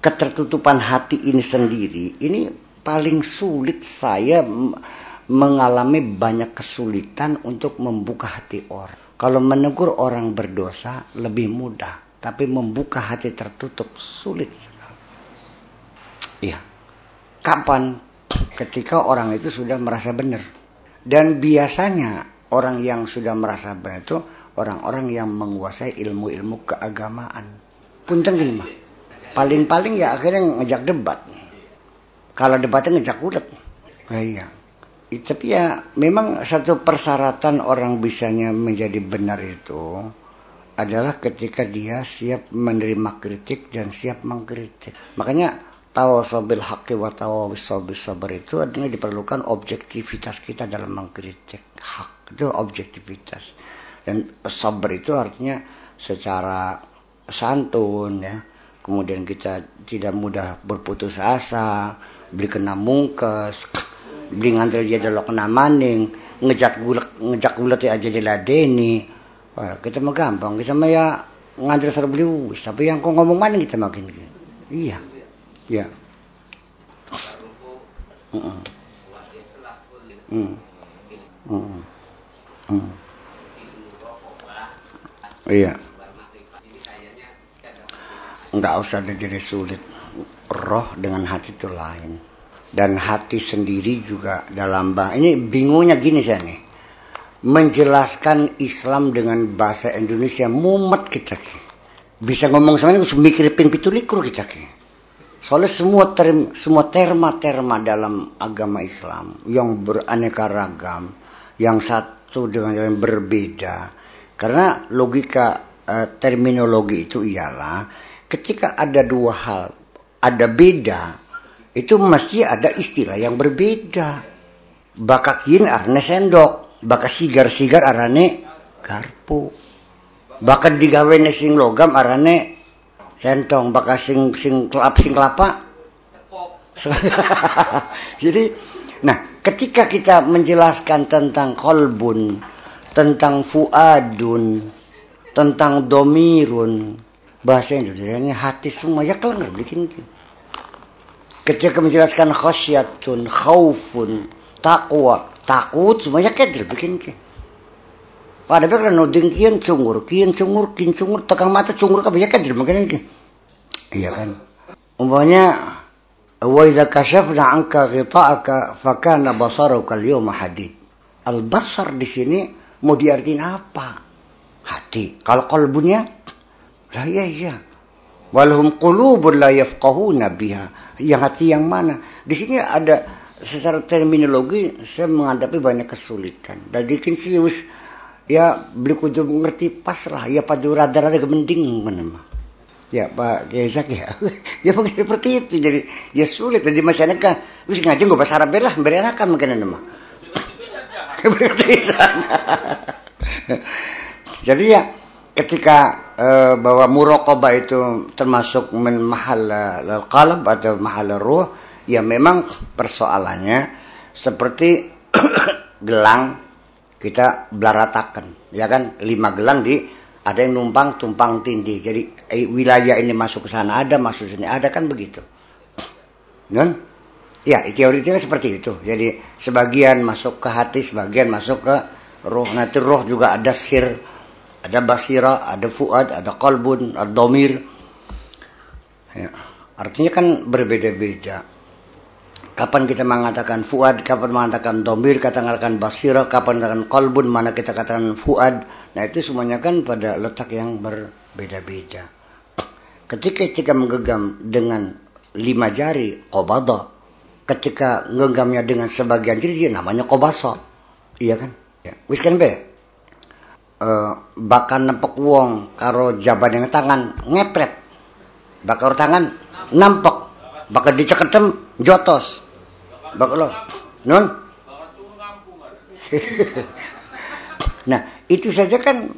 ketertutupan hati ini sendiri ini paling sulit saya mengalami banyak kesulitan untuk membuka hati orang kalau menegur orang berdosa lebih mudah tapi membuka hati tertutup sulit iya Kapan? Ketika orang itu sudah merasa benar. Dan biasanya orang yang sudah merasa benar itu orang-orang yang menguasai ilmu-ilmu keagamaan. Punten gini mah. paling-paling ya akhirnya ngejak debat kalau debatnya ngejak ulet nah, iya tapi ya memang satu persyaratan orang bisanya menjadi benar itu adalah ketika dia siap menerima kritik dan siap mengkritik. Makanya tawasabil haqqi wa tawasabil sabar itu artinya diperlukan objektivitas kita dalam mengkritik hak. Itu objektivitas. Dan sabar itu artinya secara santun ya. Kemudian kita tidak mudah berputus asa beli kena mungkes beli ngantel dia delok kena maning ngejak gulek ngejak gulek ya aja diladeni Wah, kita mah gampang kita mah ya ngantel sarap beli wis tapi yang kok ngomong maning kita makin iya Ya. Mm -mm. Mm. Iya. Enggak usah jadi sulit. Roh dengan hati itu lain. Dan hati sendiri juga dalam bahasa. Ini bingungnya gini saya nih. Menjelaskan Islam dengan bahasa Indonesia mumet kita. Bisa ngomong sama ini, mikir pintu likur kita. Ki. Soalnya semua term, semua terma-terma dalam agama Islam yang beraneka ragam, yang satu dengan yang berbeda. Karena logika eh, terminologi itu ialah ketika ada dua hal, ada beda, itu mesti ada istilah yang berbeda. Bakakin arne sendok, baka sigar-sigar arane garpu. Bahkan digawe sing logam arane sentong bakal sing sing kelap sing kelapa jadi nah ketika kita menjelaskan tentang kolbun tentang fuadun tentang domirun bahasa Indonesia ini hati semua ya kalau nggak bikin ketika menjelaskan khasyatun khaufun takwa takut semuanya kayak bikin pada bekra no ding kian cungur, kian cungur, kian cungur, tegang mata cungur kabeh jadi mungkin ini. Iya kan. Umpamanya wa idza kashafna anka ghita'aka fakana basaruka al-yawma hadid. Al-basar di sini mau diartiin apa? Hati. Kalau kalbunya lah iya iya. Walhum qulubun la yafqahuna biha. Yang hati yang mana? Di sini ada secara terminologi saya menghadapi banyak kesulitan. Dan dikin sih ya beli kudu ngerti pas lah. Ya pada rada-rada gemending mana mah ya Pak Gezak ya. Ya seperti itu. Jadi ya sulit. Jadi masyarakat wis ngaji gue bahasa Arab lah. Beri anak mungkin nama jadi ya ketika uh, bahwa murokoba itu termasuk mahal qalb atau mahal ruh ya memang persoalannya seperti gelang kita belaratakan ya kan? Lima gelang di ada yang numpang tumpang tindih. Jadi eh, wilayah ini masuk ke sana ada masuk sini ada kan begitu. Kan ya teorinya seperti itu. Jadi sebagian masuk ke hati sebagian masuk ke roh nanti roh juga ada sir ada basira ada fuad ada kolbun ada domir ya. artinya kan berbeda-beda Kapan kita mengatakan fuad, kapan mengatakan domir, katakan basirah, kapan mengatakan kolbun, mana kita katakan fuad. Nah itu semuanya kan pada letak yang berbeda-beda. Ketika kita menggenggam dengan lima jari, qobada. Ketika mengeggamnya dengan sebagian jari, namanya qobasa. Iya kan? Ya. Wis kan be? Bahkan nempek wong karo jaban yang tangan ngepret bakal tangan nampak bakal diceketem jotos Baklo. Non? nah, itu saja kan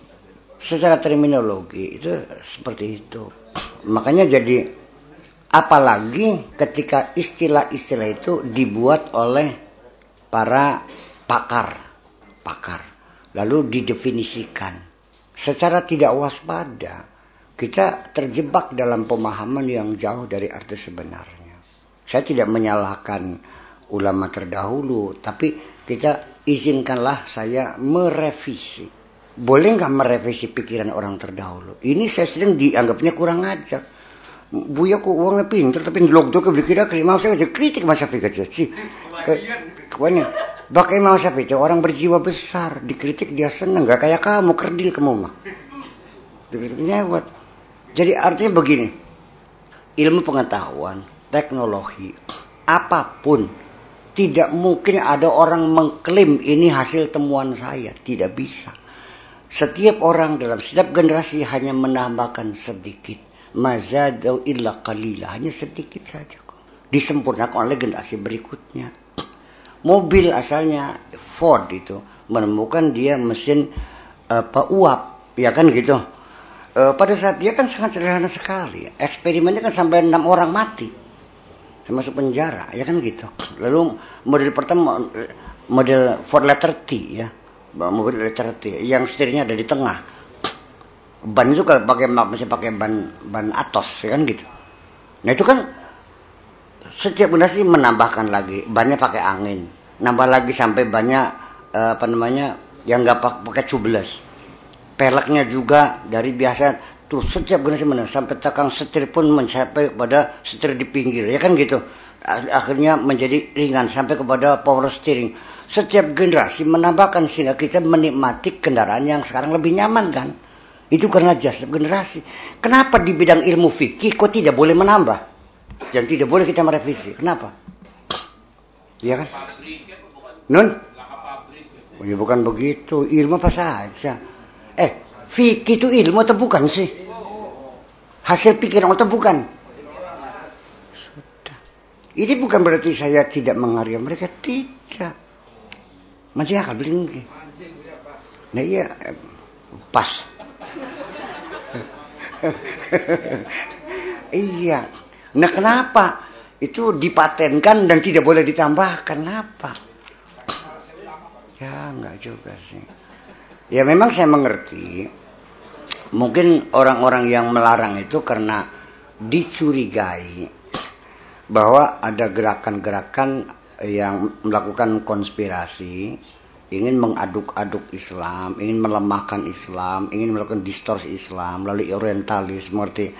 secara terminologi itu seperti itu. Makanya jadi apalagi ketika istilah-istilah itu dibuat oleh para pakar, pakar, lalu didefinisikan secara tidak waspada, kita terjebak dalam pemahaman yang jauh dari arti sebenarnya. Saya tidak menyalahkan ulama terdahulu, tapi kita izinkanlah saya merevisi. Boleh nggak merevisi pikiran orang terdahulu? Ini saya sering dianggapnya kurang ajar. Buya kok uangnya pinter tapi ngelok tuh ke kira mau saya kritik masa pikir sih. Kawannya, bakai mau saya pikir orang berjiwa besar dikritik dia seneng nggak kayak kamu kerdil kamu mah. Dikritiknya buat. Jadi artinya begini, ilmu pengetahuan, teknologi, apa pun tidak mungkin ada orang mengklaim ini hasil temuan saya, tidak bisa. Setiap orang dalam setiap generasi hanya menambahkan sedikit. Mazadau illa qalila, hanya sedikit saja. Disempurnakan oleh generasi berikutnya. Mobil asalnya Ford itu menemukan dia mesin apa uap, ya kan gitu. E, pada saat dia kan sangat sederhana sekali. Eksperimennya kan sampai enam orang mati. Masuk penjara ya kan gitu. Lalu model pertama model Ford letter T ya. Mobil letter T yang setirnya ada di tengah. Ban itu kalau pakai masih pakai ban ban Atos ya kan gitu. Nah itu kan setiap generasi menambahkan lagi bannya pakai angin nambah lagi sampai banyak eh, apa namanya yang nggak pakai tubeless peleknya juga dari biasa Tuh setiap generasi mana sampai takang setir pun mencapai pada setir di pinggir ya kan gitu. Akhirnya menjadi ringan sampai kepada power steering. Setiap generasi menambahkan sehingga kita menikmati kendaraan yang sekarang lebih nyaman kan. Itu karena jasa generasi. Kenapa di bidang ilmu fikih kok tidak boleh menambah? Dan tidak boleh kita merevisi. Kenapa? Iya kan? Nun? Oh, ya bukan begitu. Ilmu apa saja. Eh, Fikih itu ilmu atau bukan sih? Hasil pikiran atau bukan? Sudah. Ini bukan berarti saya tidak menghargai mereka. Tidak. Masih akal beli Nah iya, pas. iya. Nah kenapa? Itu dipatenkan dan tidak boleh ditambah. Kenapa? Ya enggak juga sih. Ya memang saya mengerti mungkin orang-orang yang melarang itu karena dicurigai bahwa ada gerakan-gerakan yang melakukan konspirasi ingin mengaduk-aduk Islam, ingin melemahkan Islam, ingin melakukan distorsi Islam, lalu orientalis seperti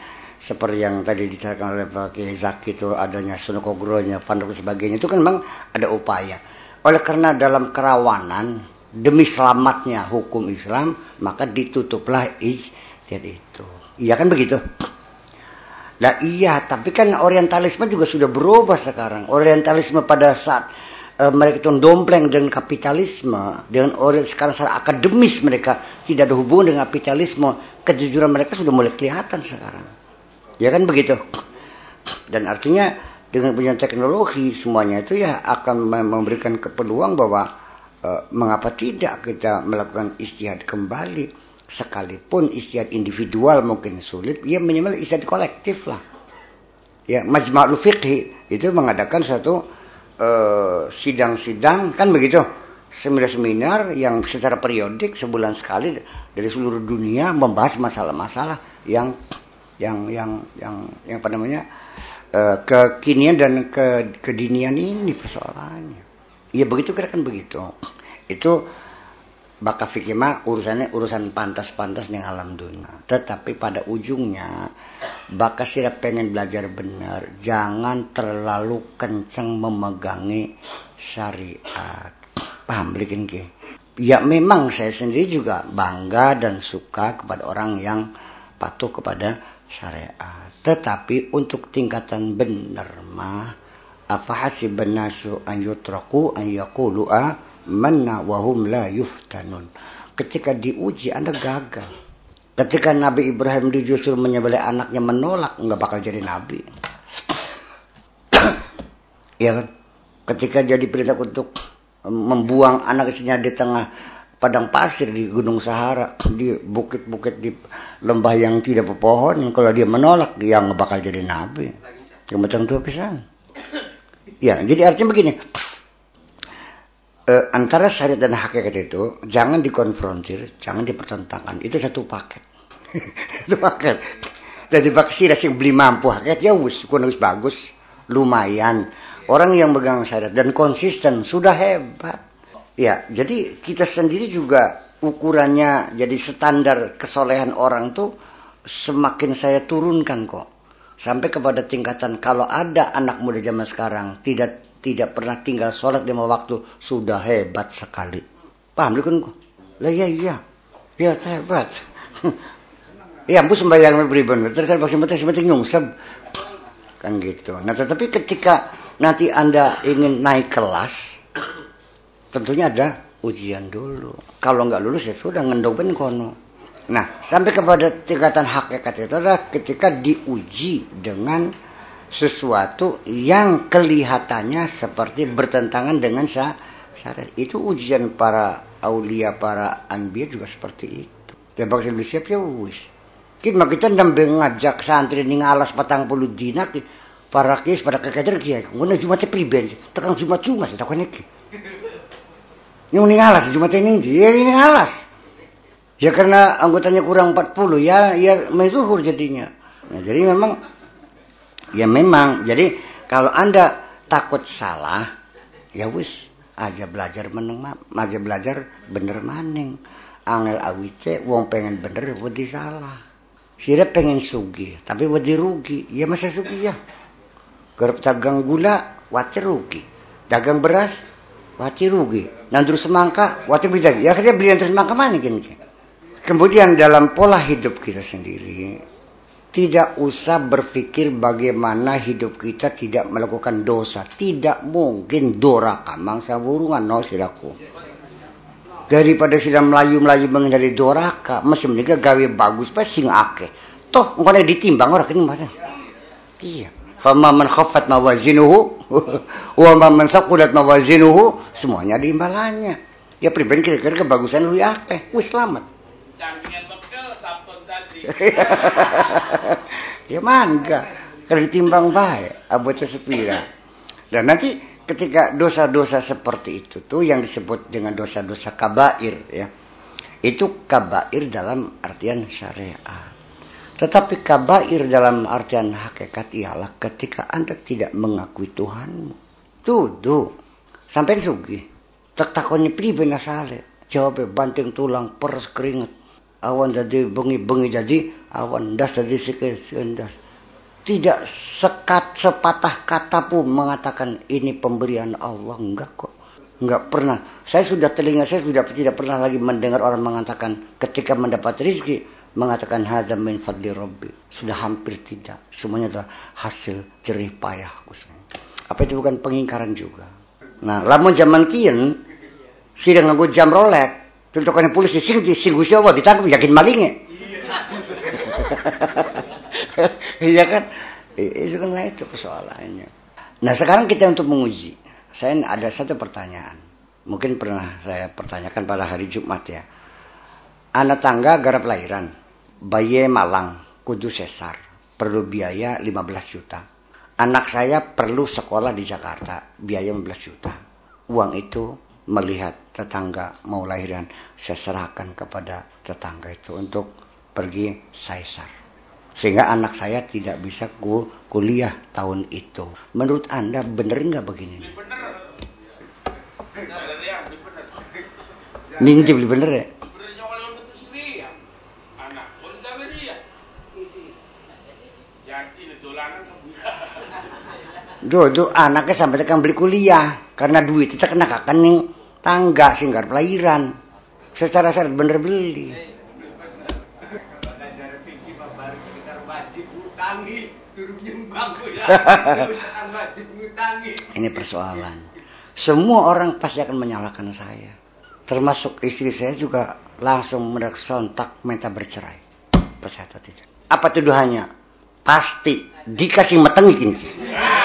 seperti yang tadi diceritakan oleh Pak Zaki itu adanya sunokogronya, dan sebagainya itu kan memang ada upaya. Oleh karena dalam kerawanan demi selamatnya hukum Islam maka ditutuplah ijtihad itu iya kan begitu Nah iya, tapi kan orientalisme juga sudah berubah sekarang. Orientalisme pada saat e, mereka itu dompleng dengan kapitalisme, dengan orang sekarang secara akademis mereka tidak ada hubungan dengan kapitalisme, kejujuran mereka sudah mulai kelihatan sekarang. Ya kan begitu. Dan artinya dengan punya teknologi semuanya itu ya akan memberikan kepeluang bahwa Eh, mengapa tidak kita melakukan istihad kembali? Sekalipun istihad individual mungkin sulit ya minimal istihad kolektif lah. Ya majma'ul fiqhi itu mengadakan suatu eh, sidang-sidang uh, kan begitu? Seminar-seminar yang secara periodik sebulan sekali dari seluruh dunia membahas masalah-masalah yang yang yang yang yang apa namanya uh, kekinian dan ke kedinian ini persoalannya Ya begitu kira kan begitu. Itu baka fikih mah urusannya urusan pantas-pantas yang alam dunia. Tetapi pada ujungnya baka sira pengen belajar benar, jangan terlalu kencang memegangi syariat. Paham bikin ke? Ya memang saya sendiri juga bangga dan suka kepada orang yang patuh kepada syariat. Tetapi untuk tingkatan benar mah afahasiban nasu an yutraku an yaqulu manna wa hum la yuftanun. Ketika diuji anda gagal. Ketika Nabi Ibrahim justru menyembelih anaknya menolak nggak bakal jadi nabi. Ya kan? Ketika dia diperintah untuk membuang anak istrinya di tengah padang pasir di gunung Sahara di bukit-bukit di lembah yang tidak berpohon kalau dia menolak dia nggak bakal jadi nabi yang macam tuh pisan Ya, jadi artinya begini. E, antara syariat dan hakikat itu jangan dikonfrontir, jangan dipertentangkan. Itu satu paket. itu paket. Jadi baksi yang beli mampu hakikat ya wis bagus, lumayan. Orang yang pegang syariat dan konsisten sudah hebat. Ya, jadi kita sendiri juga ukurannya jadi standar kesolehan orang tuh semakin saya turunkan kok. Sampai kepada tingkatan kalau ada anak muda zaman sekarang tidak tidak pernah tinggal sholat lima waktu sudah hebat sekali. Paham dukun? Lah iya iya. Ya hebat. Ya ampun sembahyang beribadah terus bakal penting penting nyungsep. Kan gitu. Nah tetapi ketika nanti anda ingin naik kelas tentunya ada ujian dulu. Kalau nggak lulus ya sudah ngendobin kono. Nah sampai kepada tingkatan hakikat itu adalah ketika diuji dengan sesuatu yang kelihatannya seperti bertentangan dengan syariat. Itu ujian para aulia para anbiya juga seperti itu. Ya bakal siap ya wis. Kita kita nambe ngajak santri ning alas patang puluh dina para kis pada kekader kia ngene jumat priben tekan jumat jumat takone ki yang ning alas jumat ini dia ning alas ya karena anggotanya kurang 40 ya ya mezuhur jadinya nah, jadi memang ya memang jadi kalau anda takut salah ya wis aja belajar meneng aja belajar bener maning angel awice wong pengen bener wedi salah Sira pengen sugi, tapi wedi rugi. Ya masa sugi ya. Garap dagang gula, wajar rugi. Dagang beras, wajar rugi. Nandur semangka, wajar beli Ya kita beli nandur semangka mana gini. Kemudian dalam pola hidup kita sendiri, tidak usah berpikir bagaimana hidup kita tidak melakukan dosa. Tidak mungkin doraka mangsa burungan no siraku daripada sedang melayu-melayu menghindari doraka masih mending gawe bagus pas sing akeh toh engko ditimbang ora kene mana iya fama man khaffat mawazinuhu wa man saqulat mawazinuhu semuanya ada imbalannya. Ya pribadi kira-kira kebagusan lu akeh. Wis selamat. Ya mangga. Kalau ditimbang baik abotnya sepira. Dan nanti ketika dosa-dosa seperti itu tuh yang disebut dengan dosa-dosa kabair ya itu kabair dalam artian syariat tetapi kabair dalam artian hakikat ialah ketika anda tidak mengakui Tuhanmu. Tuh tuh sampai sugi. Tak takoni pribe nasale jawabnya banting tulang peres keringet awan jadi bengi-bengi jadi awan das jadi sikit das tidak sekat sepatah kata pun mengatakan ini pemberian Allah. Enggak kok. Enggak pernah. Saya sudah telinga saya sudah tidak pernah lagi mendengar orang mengatakan ketika mendapat rezeki mengatakan hadza min fadli rabbi sudah hampir tidak semuanya adalah hasil jerih payahku apa itu bukan pengingkaran juga nah lamun zaman kian sidang nganggo jam rolek tuntukannya polisi sing sing Gusti Allah ditangkap yakin malingnya Iya kan? Itu kan itu persoalannya. Nah sekarang kita untuk menguji. Saya ada satu pertanyaan. Mungkin pernah saya pertanyakan pada hari Jumat ya. Anak tangga garap lahiran. Bayi Malang, kudu sesar. Perlu biaya 15 juta. Anak saya perlu sekolah di Jakarta. Biaya 15 juta. Uang itu melihat tetangga mau lahiran. Saya serahkan kepada tetangga itu untuk pergi sesar sehingga anak saya tidak bisa kuliah tahun itu. Menurut Anda benar nggak begini? Ini beli bener ya? Duh, anaknya sampai tekan beli kuliah karena duit itu kena kakening tangga singgar pelahiran. Secara sadar bener beli. Ini persoalan. Semua orang pasti akan menyalahkan saya. Termasuk istri saya juga langsung sontak minta bercerai. Percaya atau tidak? Apa tuduhannya? Pasti dikasih meteng ini.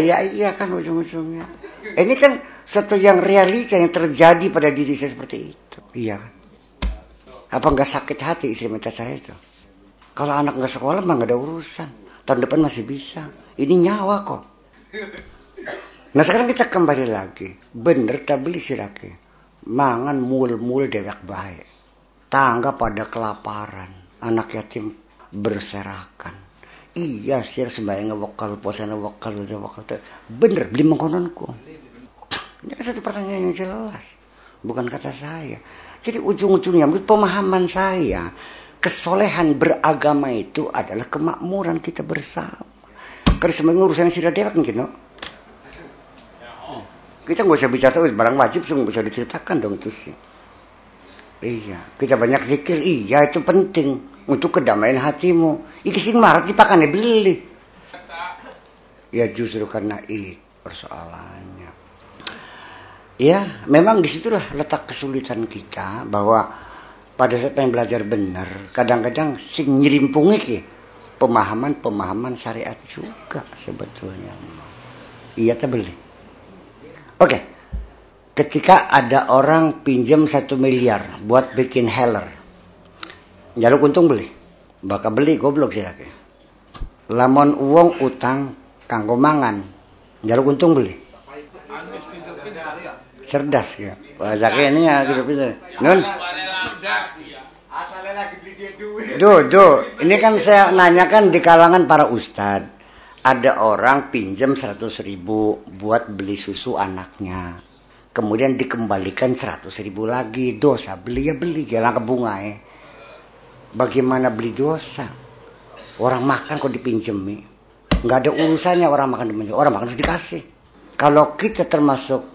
iya iya kan ujung-ujungnya. Ini kan satu yang realita yang terjadi pada diri saya seperti itu. Iya kan? Apa nggak sakit hati istri minta cerai itu? Kalau anak nggak sekolah mah nggak ada urusan. Tahun depan masih bisa. Ini nyawa kok. Nah sekarang kita kembali lagi. Bener tak beli sirake. Mangan mul-mul dewek baik. Tangga pada kelaparan. Anak yatim berserakan. Iya sih sembahyang ngewakal puasa ngewakal ngewakal. Bener beli mengkononku. Ini kan satu pertanyaan yang jelas. Bukan kata saya. Jadi ujung-ujungnya menurut pemahaman saya, kesolehan beragama itu adalah kemakmuran kita bersama. Karena semuanya urusan sudah dewek no? Kita nggak usah bicara itu barang wajib, nggak bisa diceritakan dong itu sih. Iya, kita banyak zikir, iya itu penting untuk kedamaian hatimu. Iki sing marah dipakane beli. Ya justru karena itu persoalannya. Ya, memang di situlah letak kesulitan kita bahwa pada saat pengen belajar benar, kadang-kadang sing nyirimpungi ki pemahaman-pemahaman syariat juga sebetulnya. Iya tak beli. Oke, ketika ada orang pinjam satu miliar buat bikin heller, jaluk untung beli, bakal beli goblok sih lagi. Lamon uang utang kanggo mangan, jaluk untung beli. Cerdas ya. Wajah ini ya gitu pinter. Nun. Duh, duh, ini kan saya nanyakan di kalangan para ustad. Ada orang pinjam 100 ribu buat beli susu anaknya. Kemudian dikembalikan 100 ribu lagi. Dosa, beli ya beli, jangan ke bunga ya. Bagaimana beli dosa? Orang makan kok dipinjemi. Nggak ada urusannya orang makan dipinjemi. Orang makan harus dikasih. Kalau kita termasuk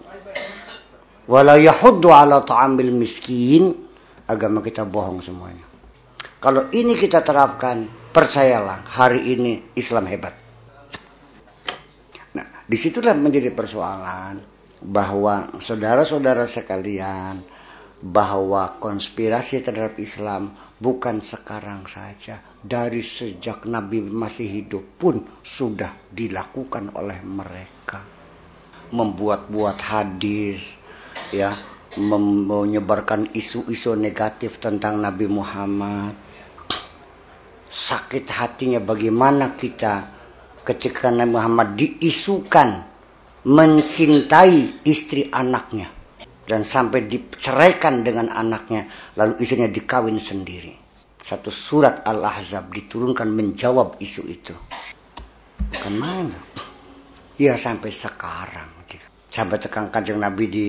wala yahuddu ala ta'amil miskin, agama kita bohong semuanya. Kalau ini kita terapkan, percayalah hari ini Islam hebat. Nah, di situlah menjadi persoalan bahwa saudara-saudara sekalian, bahwa konspirasi terhadap Islam bukan sekarang saja, dari sejak Nabi masih hidup pun sudah dilakukan oleh mereka. Membuat-buat hadis, ya, menyebarkan isu-isu negatif tentang Nabi Muhammad, sakit hatinya bagaimana kita ketika Nabi Muhammad diisukan mencintai istri anaknya dan sampai diceraikan dengan anaknya lalu istrinya dikawin sendiri. Satu surat Al-Ahzab diturunkan menjawab isu itu. Bukan mana ya sampai sekarang. Sampai tekan kanjeng Nabi di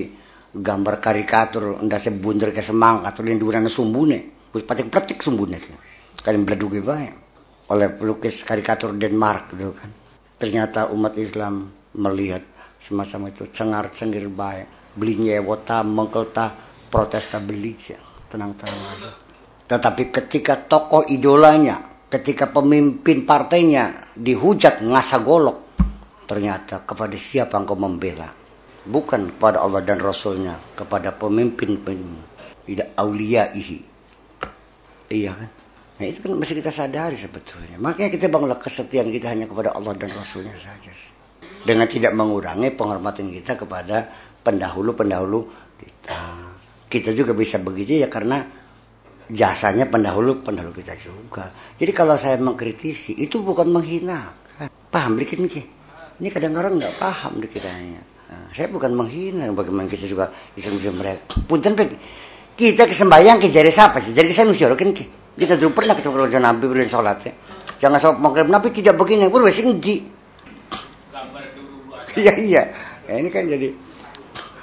gambar karikatur ndase bunder ke semang atau linduran sumbune. Patik petik sumbune. Kalian beladugi baik oleh pelukis karikatur Denmark dulu kan. Ternyata umat Islam melihat semacam itu cengar cengir baik. Beli nyewota mengkelta protes beli tenang tenang. Aja tetapi ketika tokoh idolanya ketika pemimpin partainya dihujat ngasa golok ternyata kepada siapa engkau membela? Bukan kepada Allah dan Rasulnya kepada pemimpin tidak ihi iya kan? Nah itu kan mesti kita sadari sebetulnya. Makanya kita bangunlah kesetiaan kita hanya kepada Allah dan Rasulnya saja. Dengan tidak mengurangi penghormatan kita kepada pendahulu-pendahulu kita. Kita juga bisa begitu ya karena jasanya pendahulu-pendahulu kita juga. Jadi kalau saya mengkritisi itu bukan menghina. Paham dikit nih? Ini kadang-kadang nggak paham dikit hanya. Nah, saya bukan menghina, bagaimana kita juga bisa mereka. Punten kita kesembayang ke jari siapa sih? Jadi saya mesti ki. Kita dulu pernah ketemu kalau Nabi beri sholat ya. Jangan sholat maghrib Nabi tidak begini. Sing di. Iya iya. Ya, ini kan jadi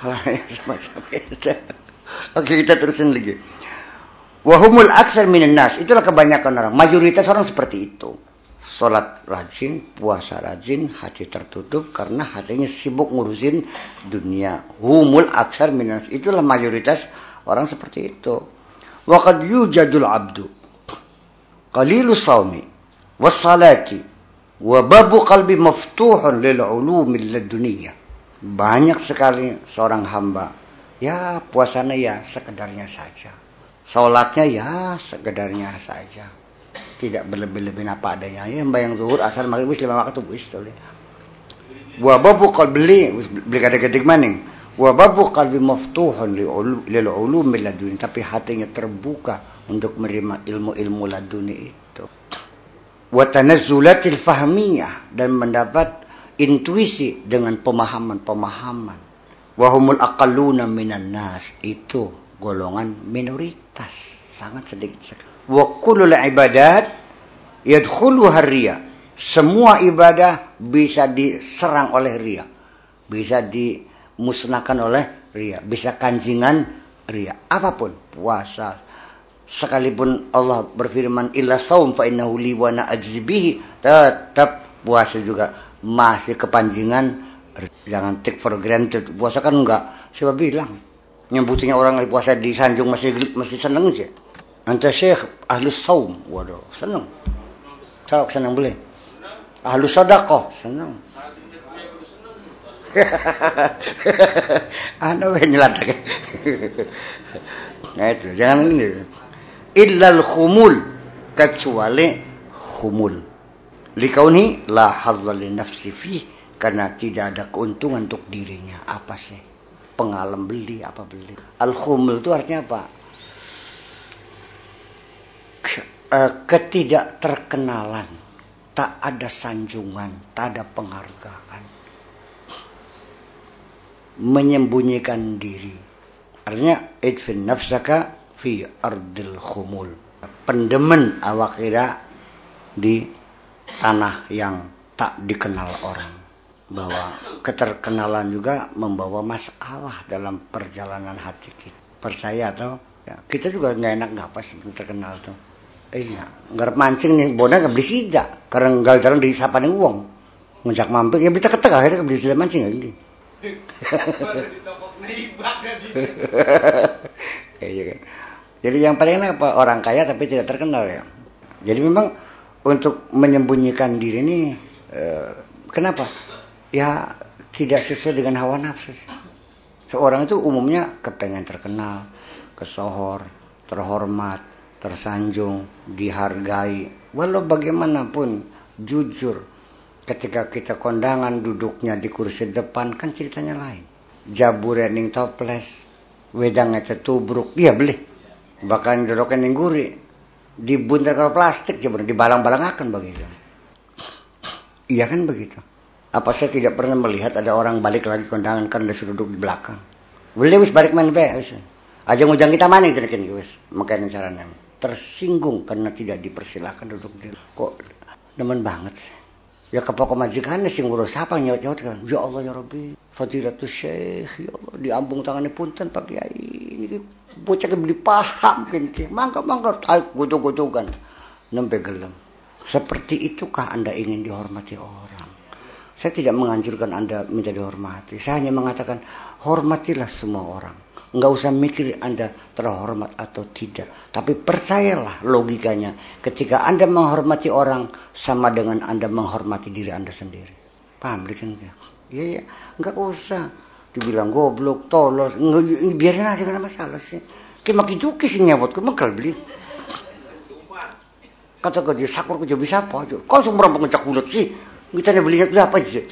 hal yang semacam itu. Oke kita terusin lagi. Wahumul aksar minan nas. Itulah kebanyakan orang. Mayoritas orang seperti itu. Sholat rajin, puasa rajin, hati tertutup karena hatinya sibuk ngurusin dunia. Humul aksar nas. Itulah mayoritas orang seperti itu. Waqad yujadul abdu qalilu sawmi wassalati wa babu qalbi maftuhun lil ulumi laduniyah banyak sekali seorang hamba. Ya puasanya ya sekedarnya saja. Sholatnya ya sekedarnya saja. Tidak berlebih-lebih apa adanya. Ya bayang zuhur asar maghrib wis lima waktu wis tole wa babu qalbi beli gede-gede maning. Wa babu qalbi maftuhun lil ulumi laduniyah tapi hatinya terbuka untuk menerima ilmu-ilmu laduni itu. Watanazulatil fahmiyah dan mendapat intuisi dengan pemahaman-pemahaman. Wahumul aqalluna minan nas itu golongan minoritas, sangat sedikit sekali. Wa kullul ibadat yadkhuluha riya. Semua ibadah bisa diserang oleh ria. Bisa dimusnahkan oleh ria, bisa kanjingan ria. Apa pun, puasa, sekalipun Allah berfirman illa saum fa innahu li wa ajzibihi tetap puasa juga masih kepanjingan jangan take for granted puasa kan enggak siapa bilang nyebutnya orang lagi puasa di Sanjung masih masih seneng sih. Anta Syekh Ahlus Saum. Waduh, seneng. Cok seneng boleh. Ahlus Sadaqah, seneng. Anda nyelatak. nah itu, jangan ini. Illal khumul kecuali khumul. Likauni la hadzal nafsi fi karena tidak ada keuntungan untuk dirinya. Apa sih? Pengalam beli apa beli? Al khumul itu artinya apa? Ketidakterkenalan, tak ada sanjungan, tak ada penghargaan menyembunyikan diri. Artinya idfin nafsaka fi ardil khumul. Pendemen awak kita di tanah yang tak dikenal orang. Bahwa keterkenalan juga membawa masalah dalam perjalanan hati kita. Percaya atau ya, kita juga nggak enak nggak pas terkenal tuh. Eh ya, nggak mancing nih, bodoh nggak beli sida. Karena nggak jarang disapa nih uang. Ngejak mampir, ya kita ketek akhirnya beli sida mancing nggak iya kan. Jadi yang paling enak apa orang kaya tapi tidak terkenal ya. Jadi memang untuk menyembunyikan diri ini eh, kenapa? Ya tidak sesuai dengan hawa nafsu. Seorang itu umumnya kepengen terkenal, kesohor, terhormat, tersanjung, dihargai. Walau bagaimanapun jujur, Ketika kita kondangan duduknya di kursi depan kan ceritanya lain. Jabure ning toples, wedangnya tetubruk, dia beli. Bahkan duduknya ning guri, dibuntar kalau plastik coba dibalang-balang akan begitu. Iya kan begitu. Apa saya tidak pernah melihat ada orang balik lagi kondangan kan udah duduk di belakang. Beli wis balik main be. Aja ngujang kita mana itu nih wis. Makanya caranya tersinggung karena tidak dipersilakan duduk di. Kok demen banget sih ya ke pokok majikannya sing ngurus apa nyawat kan ya Allah ya Rabbi fadilatul syekh ya Allah diambung tangannya punten pak kiai ini bocah beli paham kinti mangga mangga tahu gutuk kan nembe gelem seperti itukah anda ingin dihormati orang saya tidak menganjurkan anda minta dihormati saya hanya mengatakan hormatilah semua orang Nggak usah mikir Anda terhormat atau tidak. Tapi percayalah logikanya. Ketika Anda menghormati orang, sama dengan Anda menghormati diri Anda sendiri. Paham? Kan? Iya, ya. Nggak usah. Dibilang goblok, tolol. Biarin aja, nggak masalah sih. Kayak makin cuki sih nyabot. Kemekal beli. Kata kerja, sakur kerja bisa apa aja. Kau cuma orang pengecak sih. Kita belinya apa sih?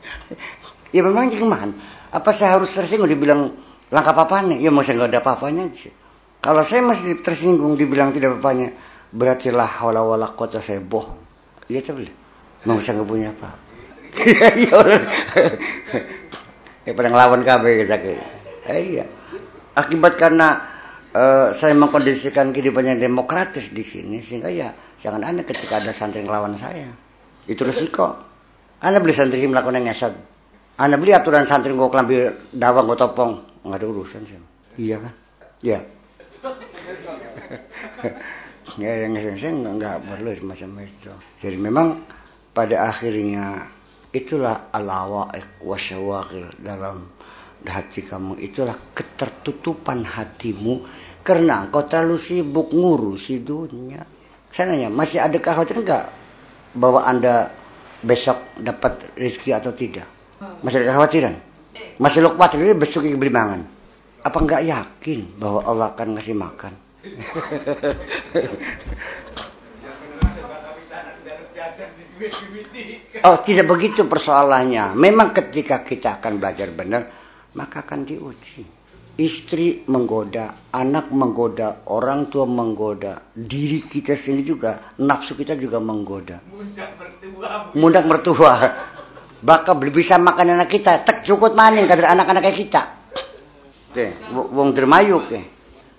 ya memang gimana? Apa saya harus tersinggung dibilang Langkah apa nih? Ya masih nggak ada apa-apanya aja. Kalau saya masih tersinggung dibilang tidak apa-apanya, berarti lah wala wala kota saya bohong. Iya coba Mau saya nggak punya apa? Iya Ya pada ngelawan KB gitu. Iya. Akibat karena uh, saya mengkondisikan kehidupan yang demokratis di sini sehingga ya jangan aneh ketika ada santri ngelawan saya. Itu resiko. Anda beli santri melakukan yang ngesat. Anda beli aturan santri gue kelambi dawang gue topong nggak ada urusan sih iya kan ya ya yang saya nggak perlu semacam itu jadi memang pada akhirnya itulah alawa wasyawakil dalam hati kamu. Itulah ketertutupan hatimu. Karena engkau terlalu sibuk ngurusi dunia. Saya nanya masih ada kekhawatiran enggak bahwa anda besok dapat rezeki atau tidak? Masih ada kekhawatiran? Masih lo kuat ini besok beli mangan. Apa enggak yakin bahwa Allah akan ngasih makan? oh tidak begitu persoalannya. Memang ketika kita akan belajar benar, maka akan diuji. Istri menggoda, anak menggoda, orang tua menggoda, diri kita sendiri juga, nafsu kita juga menggoda. Mundak mertua. Mundak mertua bakal bisa makan anak kita tek cukup maning kader anak-anak kita oke wong dermayu ke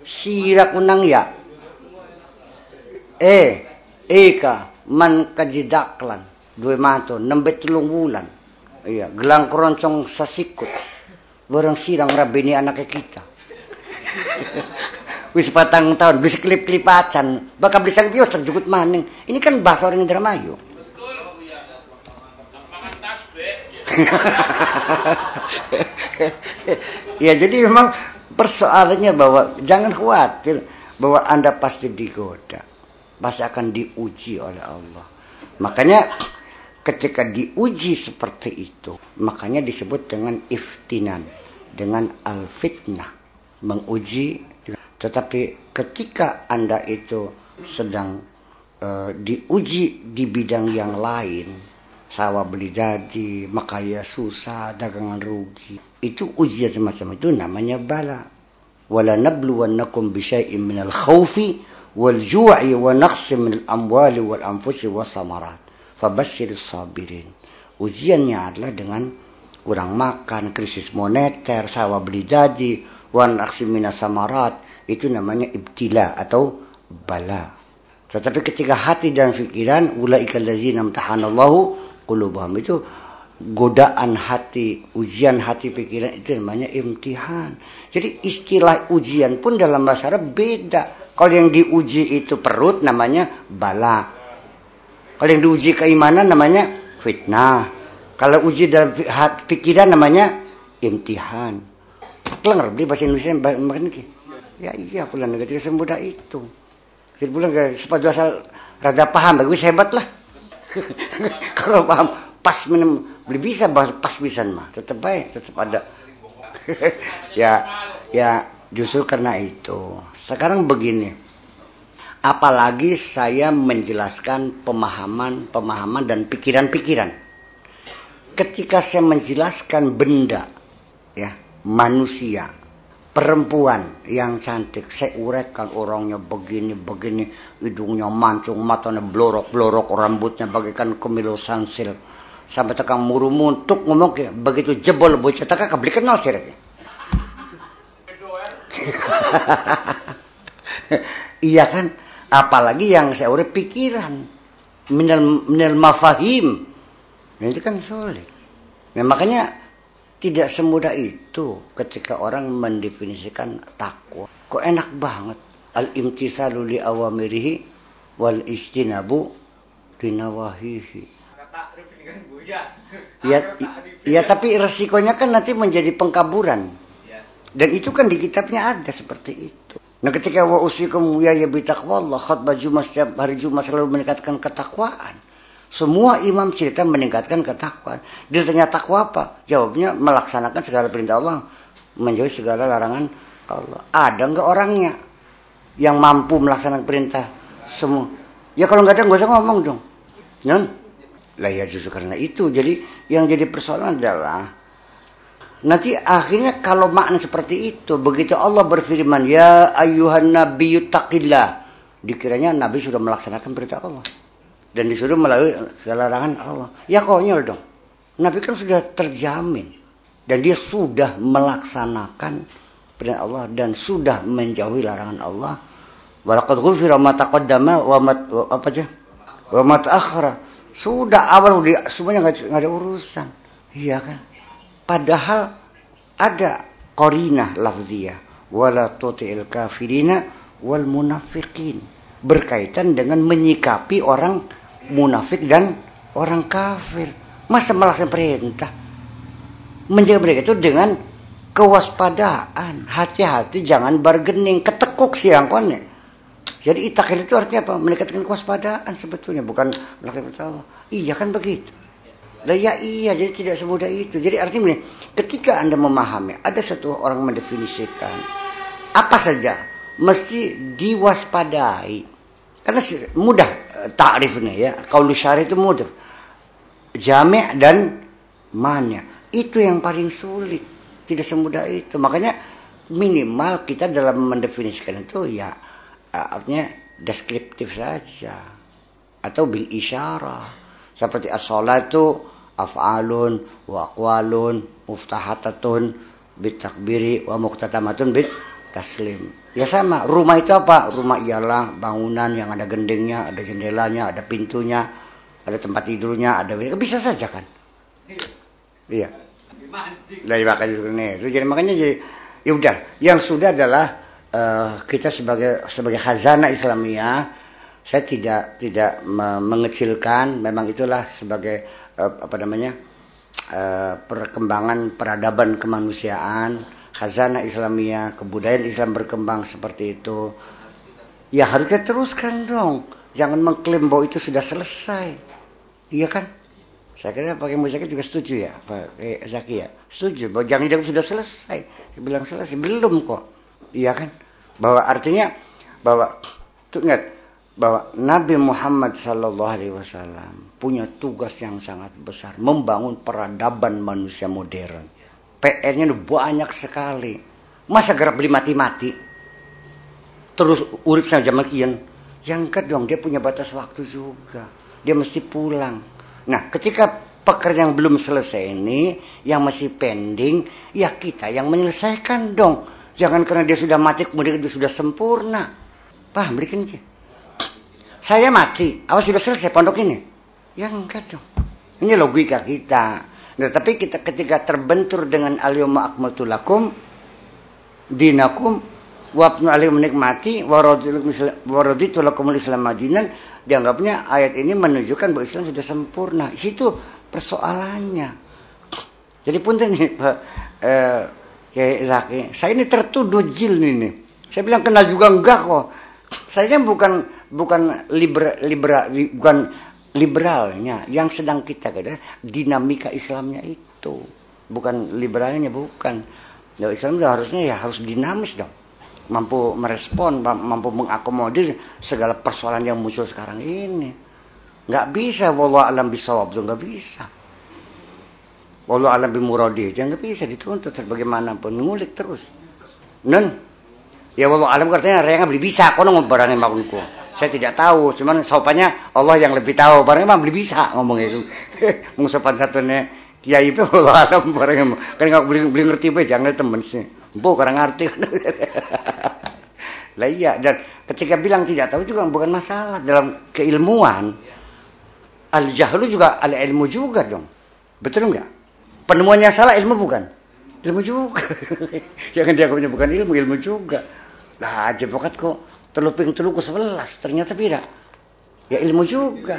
sirak unang ya eh eka man kajidaklan. Dua mato nembe tulung bulan. Iya gelang keroncong sasikut. Barang sirang rabini anak kita. Wis patang tahun bisa klip-klip acan bakal bisa kios terjukut maning. Ini kan bahasa orang Indramayu. Ya jadi memang persoalannya bahwa jangan khawatir bahwa Anda pasti digoda. Pasti akan diuji oleh Allah. Makanya ketika diuji seperti itu, makanya disebut dengan iftinan, dengan al-fitnah, menguji. Tetapi ketika Anda itu sedang uh, diuji di bidang yang lain, sawah beli jadi, makaya susah, dagangan rugi. Itu ujian semacam itu namanya bala. Wala nabluwannakum bisyai'in minal khawfi minal amwali wal anfusi wa samarat. Fabashir sabirin. Ujiannya adalah dengan kurang makan, krisis moneter, sawah beli jadi, wa naqsi minas samarat. Itu namanya ibtila atau bala. Tetapi ketika hati dan pikiran, ulaika allazina amtahanallahu qulubahum itu godaan hati, ujian hati pikiran itu namanya imtihan. Jadi istilah ujian pun dalam bahasa Arab beda. Kalau yang diuji itu perut namanya bala. Kalau yang diuji keimanan namanya fitnah. Kalau uji dalam pikiran namanya imtihan. Kelang di bahasa Indonesia makin Ya iya pulang negatif semudah itu. Jadi pulang ke sepatu asal rada paham bagus hebat lah. kalau paham pas minum beli bisa pas pisan mah tetap baik tetap ada ya ya justru karena itu. Sekarang begini. Apalagi saya menjelaskan pemahaman pemahaman dan pikiran-pikiran. Ketika saya menjelaskan benda ya manusia perempuan yang cantik saya uraikan orangnya begini begini hidungnya mancung matanya blorok blorok rambutnya bagaikan kemilu sansil. Sampai tekan muru muntuk ngomong begitu jebol bocah. Taka kabeli kenal sih iya kan apalagi yang saya urai pikiran minal minal mafahim nah, itu kan sulit nah, makanya tidak semudah itu ketika orang mendefinisikan takwa. Kok enak banget. Al-imtisalu li awamirihi wal istinabu dinawahihi. Ya, ya tapi resikonya kan nanti menjadi pengkaburan. Dan itu kan di kitabnya ada seperti itu. Nah ketika wa usikum ya ya bitaqwallah khutbah Jumat setiap hari Jumat selalu meningkatkan ketakwaan. Semua imam cerita meningkatkan ketakwaan. Ditanya takwa apa? Jawabnya melaksanakan segala perintah Allah, menjauhi segala larangan Allah. Ada nggak orangnya yang mampu melaksanakan perintah semua? Ya kalau nggak ada nggak usah ngomong dong. Non? Lah ya justru karena itu. Jadi yang jadi persoalan adalah nanti akhirnya kalau makna seperti itu, begitu Allah berfirman, ya ayuhan nabiyyu taqillah, dikiranya Nabi sudah melaksanakan perintah Allah dan disuruh melalui segala larangan Allah. Ya konyol dong. Nabi kan sudah terjamin dan dia sudah melaksanakan perintah Allah dan sudah menjauhi larangan Allah. Walaqad ghufira ma taqaddama wa apa aja? Wa akhara. Sudah awal dia semuanya nggak ada urusan. Iya kan? Padahal ada qarinah lafziyah wala tuti'il kafirina wal munafiqin berkaitan dengan menyikapi orang munafik dan orang kafir. Masa melaksanakan perintah? Menjaga mereka itu dengan kewaspadaan. Hati-hati jangan bargaining. Ketekuk siang kone. Jadi itakil itu artinya apa? Mendekatkan kewaspadaan sebetulnya. Bukan melakukan perintah Iya kan begitu. Lah ya iya, jadi tidak semudah itu. Jadi artinya begini, ketika Anda memahami, ada satu orang mendefinisikan apa saja mesti diwaspadai karena mudah eh, takrifnya ya. Kalau syari itu mudah. Jami' dan manya. Itu yang paling sulit. Tidak semudah itu. Makanya minimal kita dalam mendefinisikan itu ya eh, artinya deskriptif saja. Atau bil isyarah. Seperti as-salatu af'alun wa aqwalun muftahatatun bitakbiri wa muktatamatun bit taslim. Ya sama, rumah itu apa? Rumah ialah bangunan yang ada gendengnya, ada jendelanya, ada pintunya, ada tempat tidurnya, ada bisa saja kan? Iya. Lah iya, makanya itu jadi makanya jadi ya udah yang sudah adalah uh, kita sebagai sebagai khazanah Islamiyah saya tidak tidak mengecilkan memang itulah sebagai apa namanya uh, perkembangan peradaban kemanusiaan, khazanah Islamia, kebudayaan Islam berkembang seperti itu. Ya harus kita teruskan dong. Jangan mengklaim bahwa itu sudah selesai. Iya kan? Saya kira pakai Muzaki juga setuju ya, Pak Zaki ya. Setuju bahwa jangan-jangan sudah selesai. Dia bilang selesai, belum kok. Iya kan? Bahwa artinya bahwa tuh ingat bahwa Nabi Muhammad Sallallahu Alaihi Wasallam punya tugas yang sangat besar membangun peradaban manusia modern. PR-nya banyak sekali. Masa gerak beli mati-mati? Terus urip sama zaman kian. Yang kedua dia punya batas waktu juga. Dia mesti pulang Nah, ketika pekerjaan belum selesai ini, yang masih pending, ya kita yang menyelesaikan dong. Jangan karena dia sudah mati, kemudian dia sudah sempurna. Paham, berikan aja. Saya mati, awas sudah selesai pondok ini. Ya enggak dong. Ini logika kita. Nah, tapi kita ketika terbentur dengan al-yawma akmaltu lakum dinakum wabnu alim menikmati waraditu lakumul islam madinan dianggapnya ayat ini menunjukkan bahwa Islam sudah sempurna. Situ persoalannya. Jadi pun ini Pak eh, Zaki, saya ini tertuduh jil ini. Saya bilang kenal juga enggak kok. Saya bukan bukan liberal, liberal bukan liberalnya yang sedang kita kata dinamika Islamnya itu bukan liberalnya bukan. Ya, Islam harusnya ya harus dinamis dong mampu merespon, mampu mengakomodir segala persoalan yang muncul sekarang ini. Nggak bisa, wallah alam bisawab itu nggak bisa. Wallah alam bimuradi aja nggak bisa dituntut sebagaimanapun ngulik terus. Nen, ya wallah alam katanya raya beli bisa, kono barangnya makunku. Saya tidak tahu, cuman sopannya Allah yang lebih tahu. Barangnya mah beli bisa ngomong itu. Mau sopan satunya kiai itu wallah alam barangnya kan nggak beli beli ngerti be jangan temen sih. Bu kurang ngerti. Lah iya dan ketika bilang tidak tahu juga bukan masalah dalam keilmuan. Al jahlu juga al ilmu juga dong. Betul enggak? Penemuannya salah ilmu bukan? Ilmu juga. Jangan dia bukan ilmu, ilmu juga. Lah aja pokat kok teluping teluku sebelas ternyata tidak. Ya ilmu juga.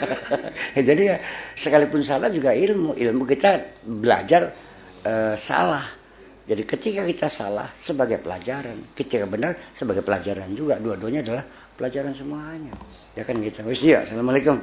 Jadi ya sekalipun salah juga ilmu. Ilmu kita belajar uh, salah jadi ketika kita salah sebagai pelajaran, ketika benar sebagai pelajaran juga. Dua-duanya adalah pelajaran semuanya. Ya kan gitu. Wis ya. Assalamualaikum.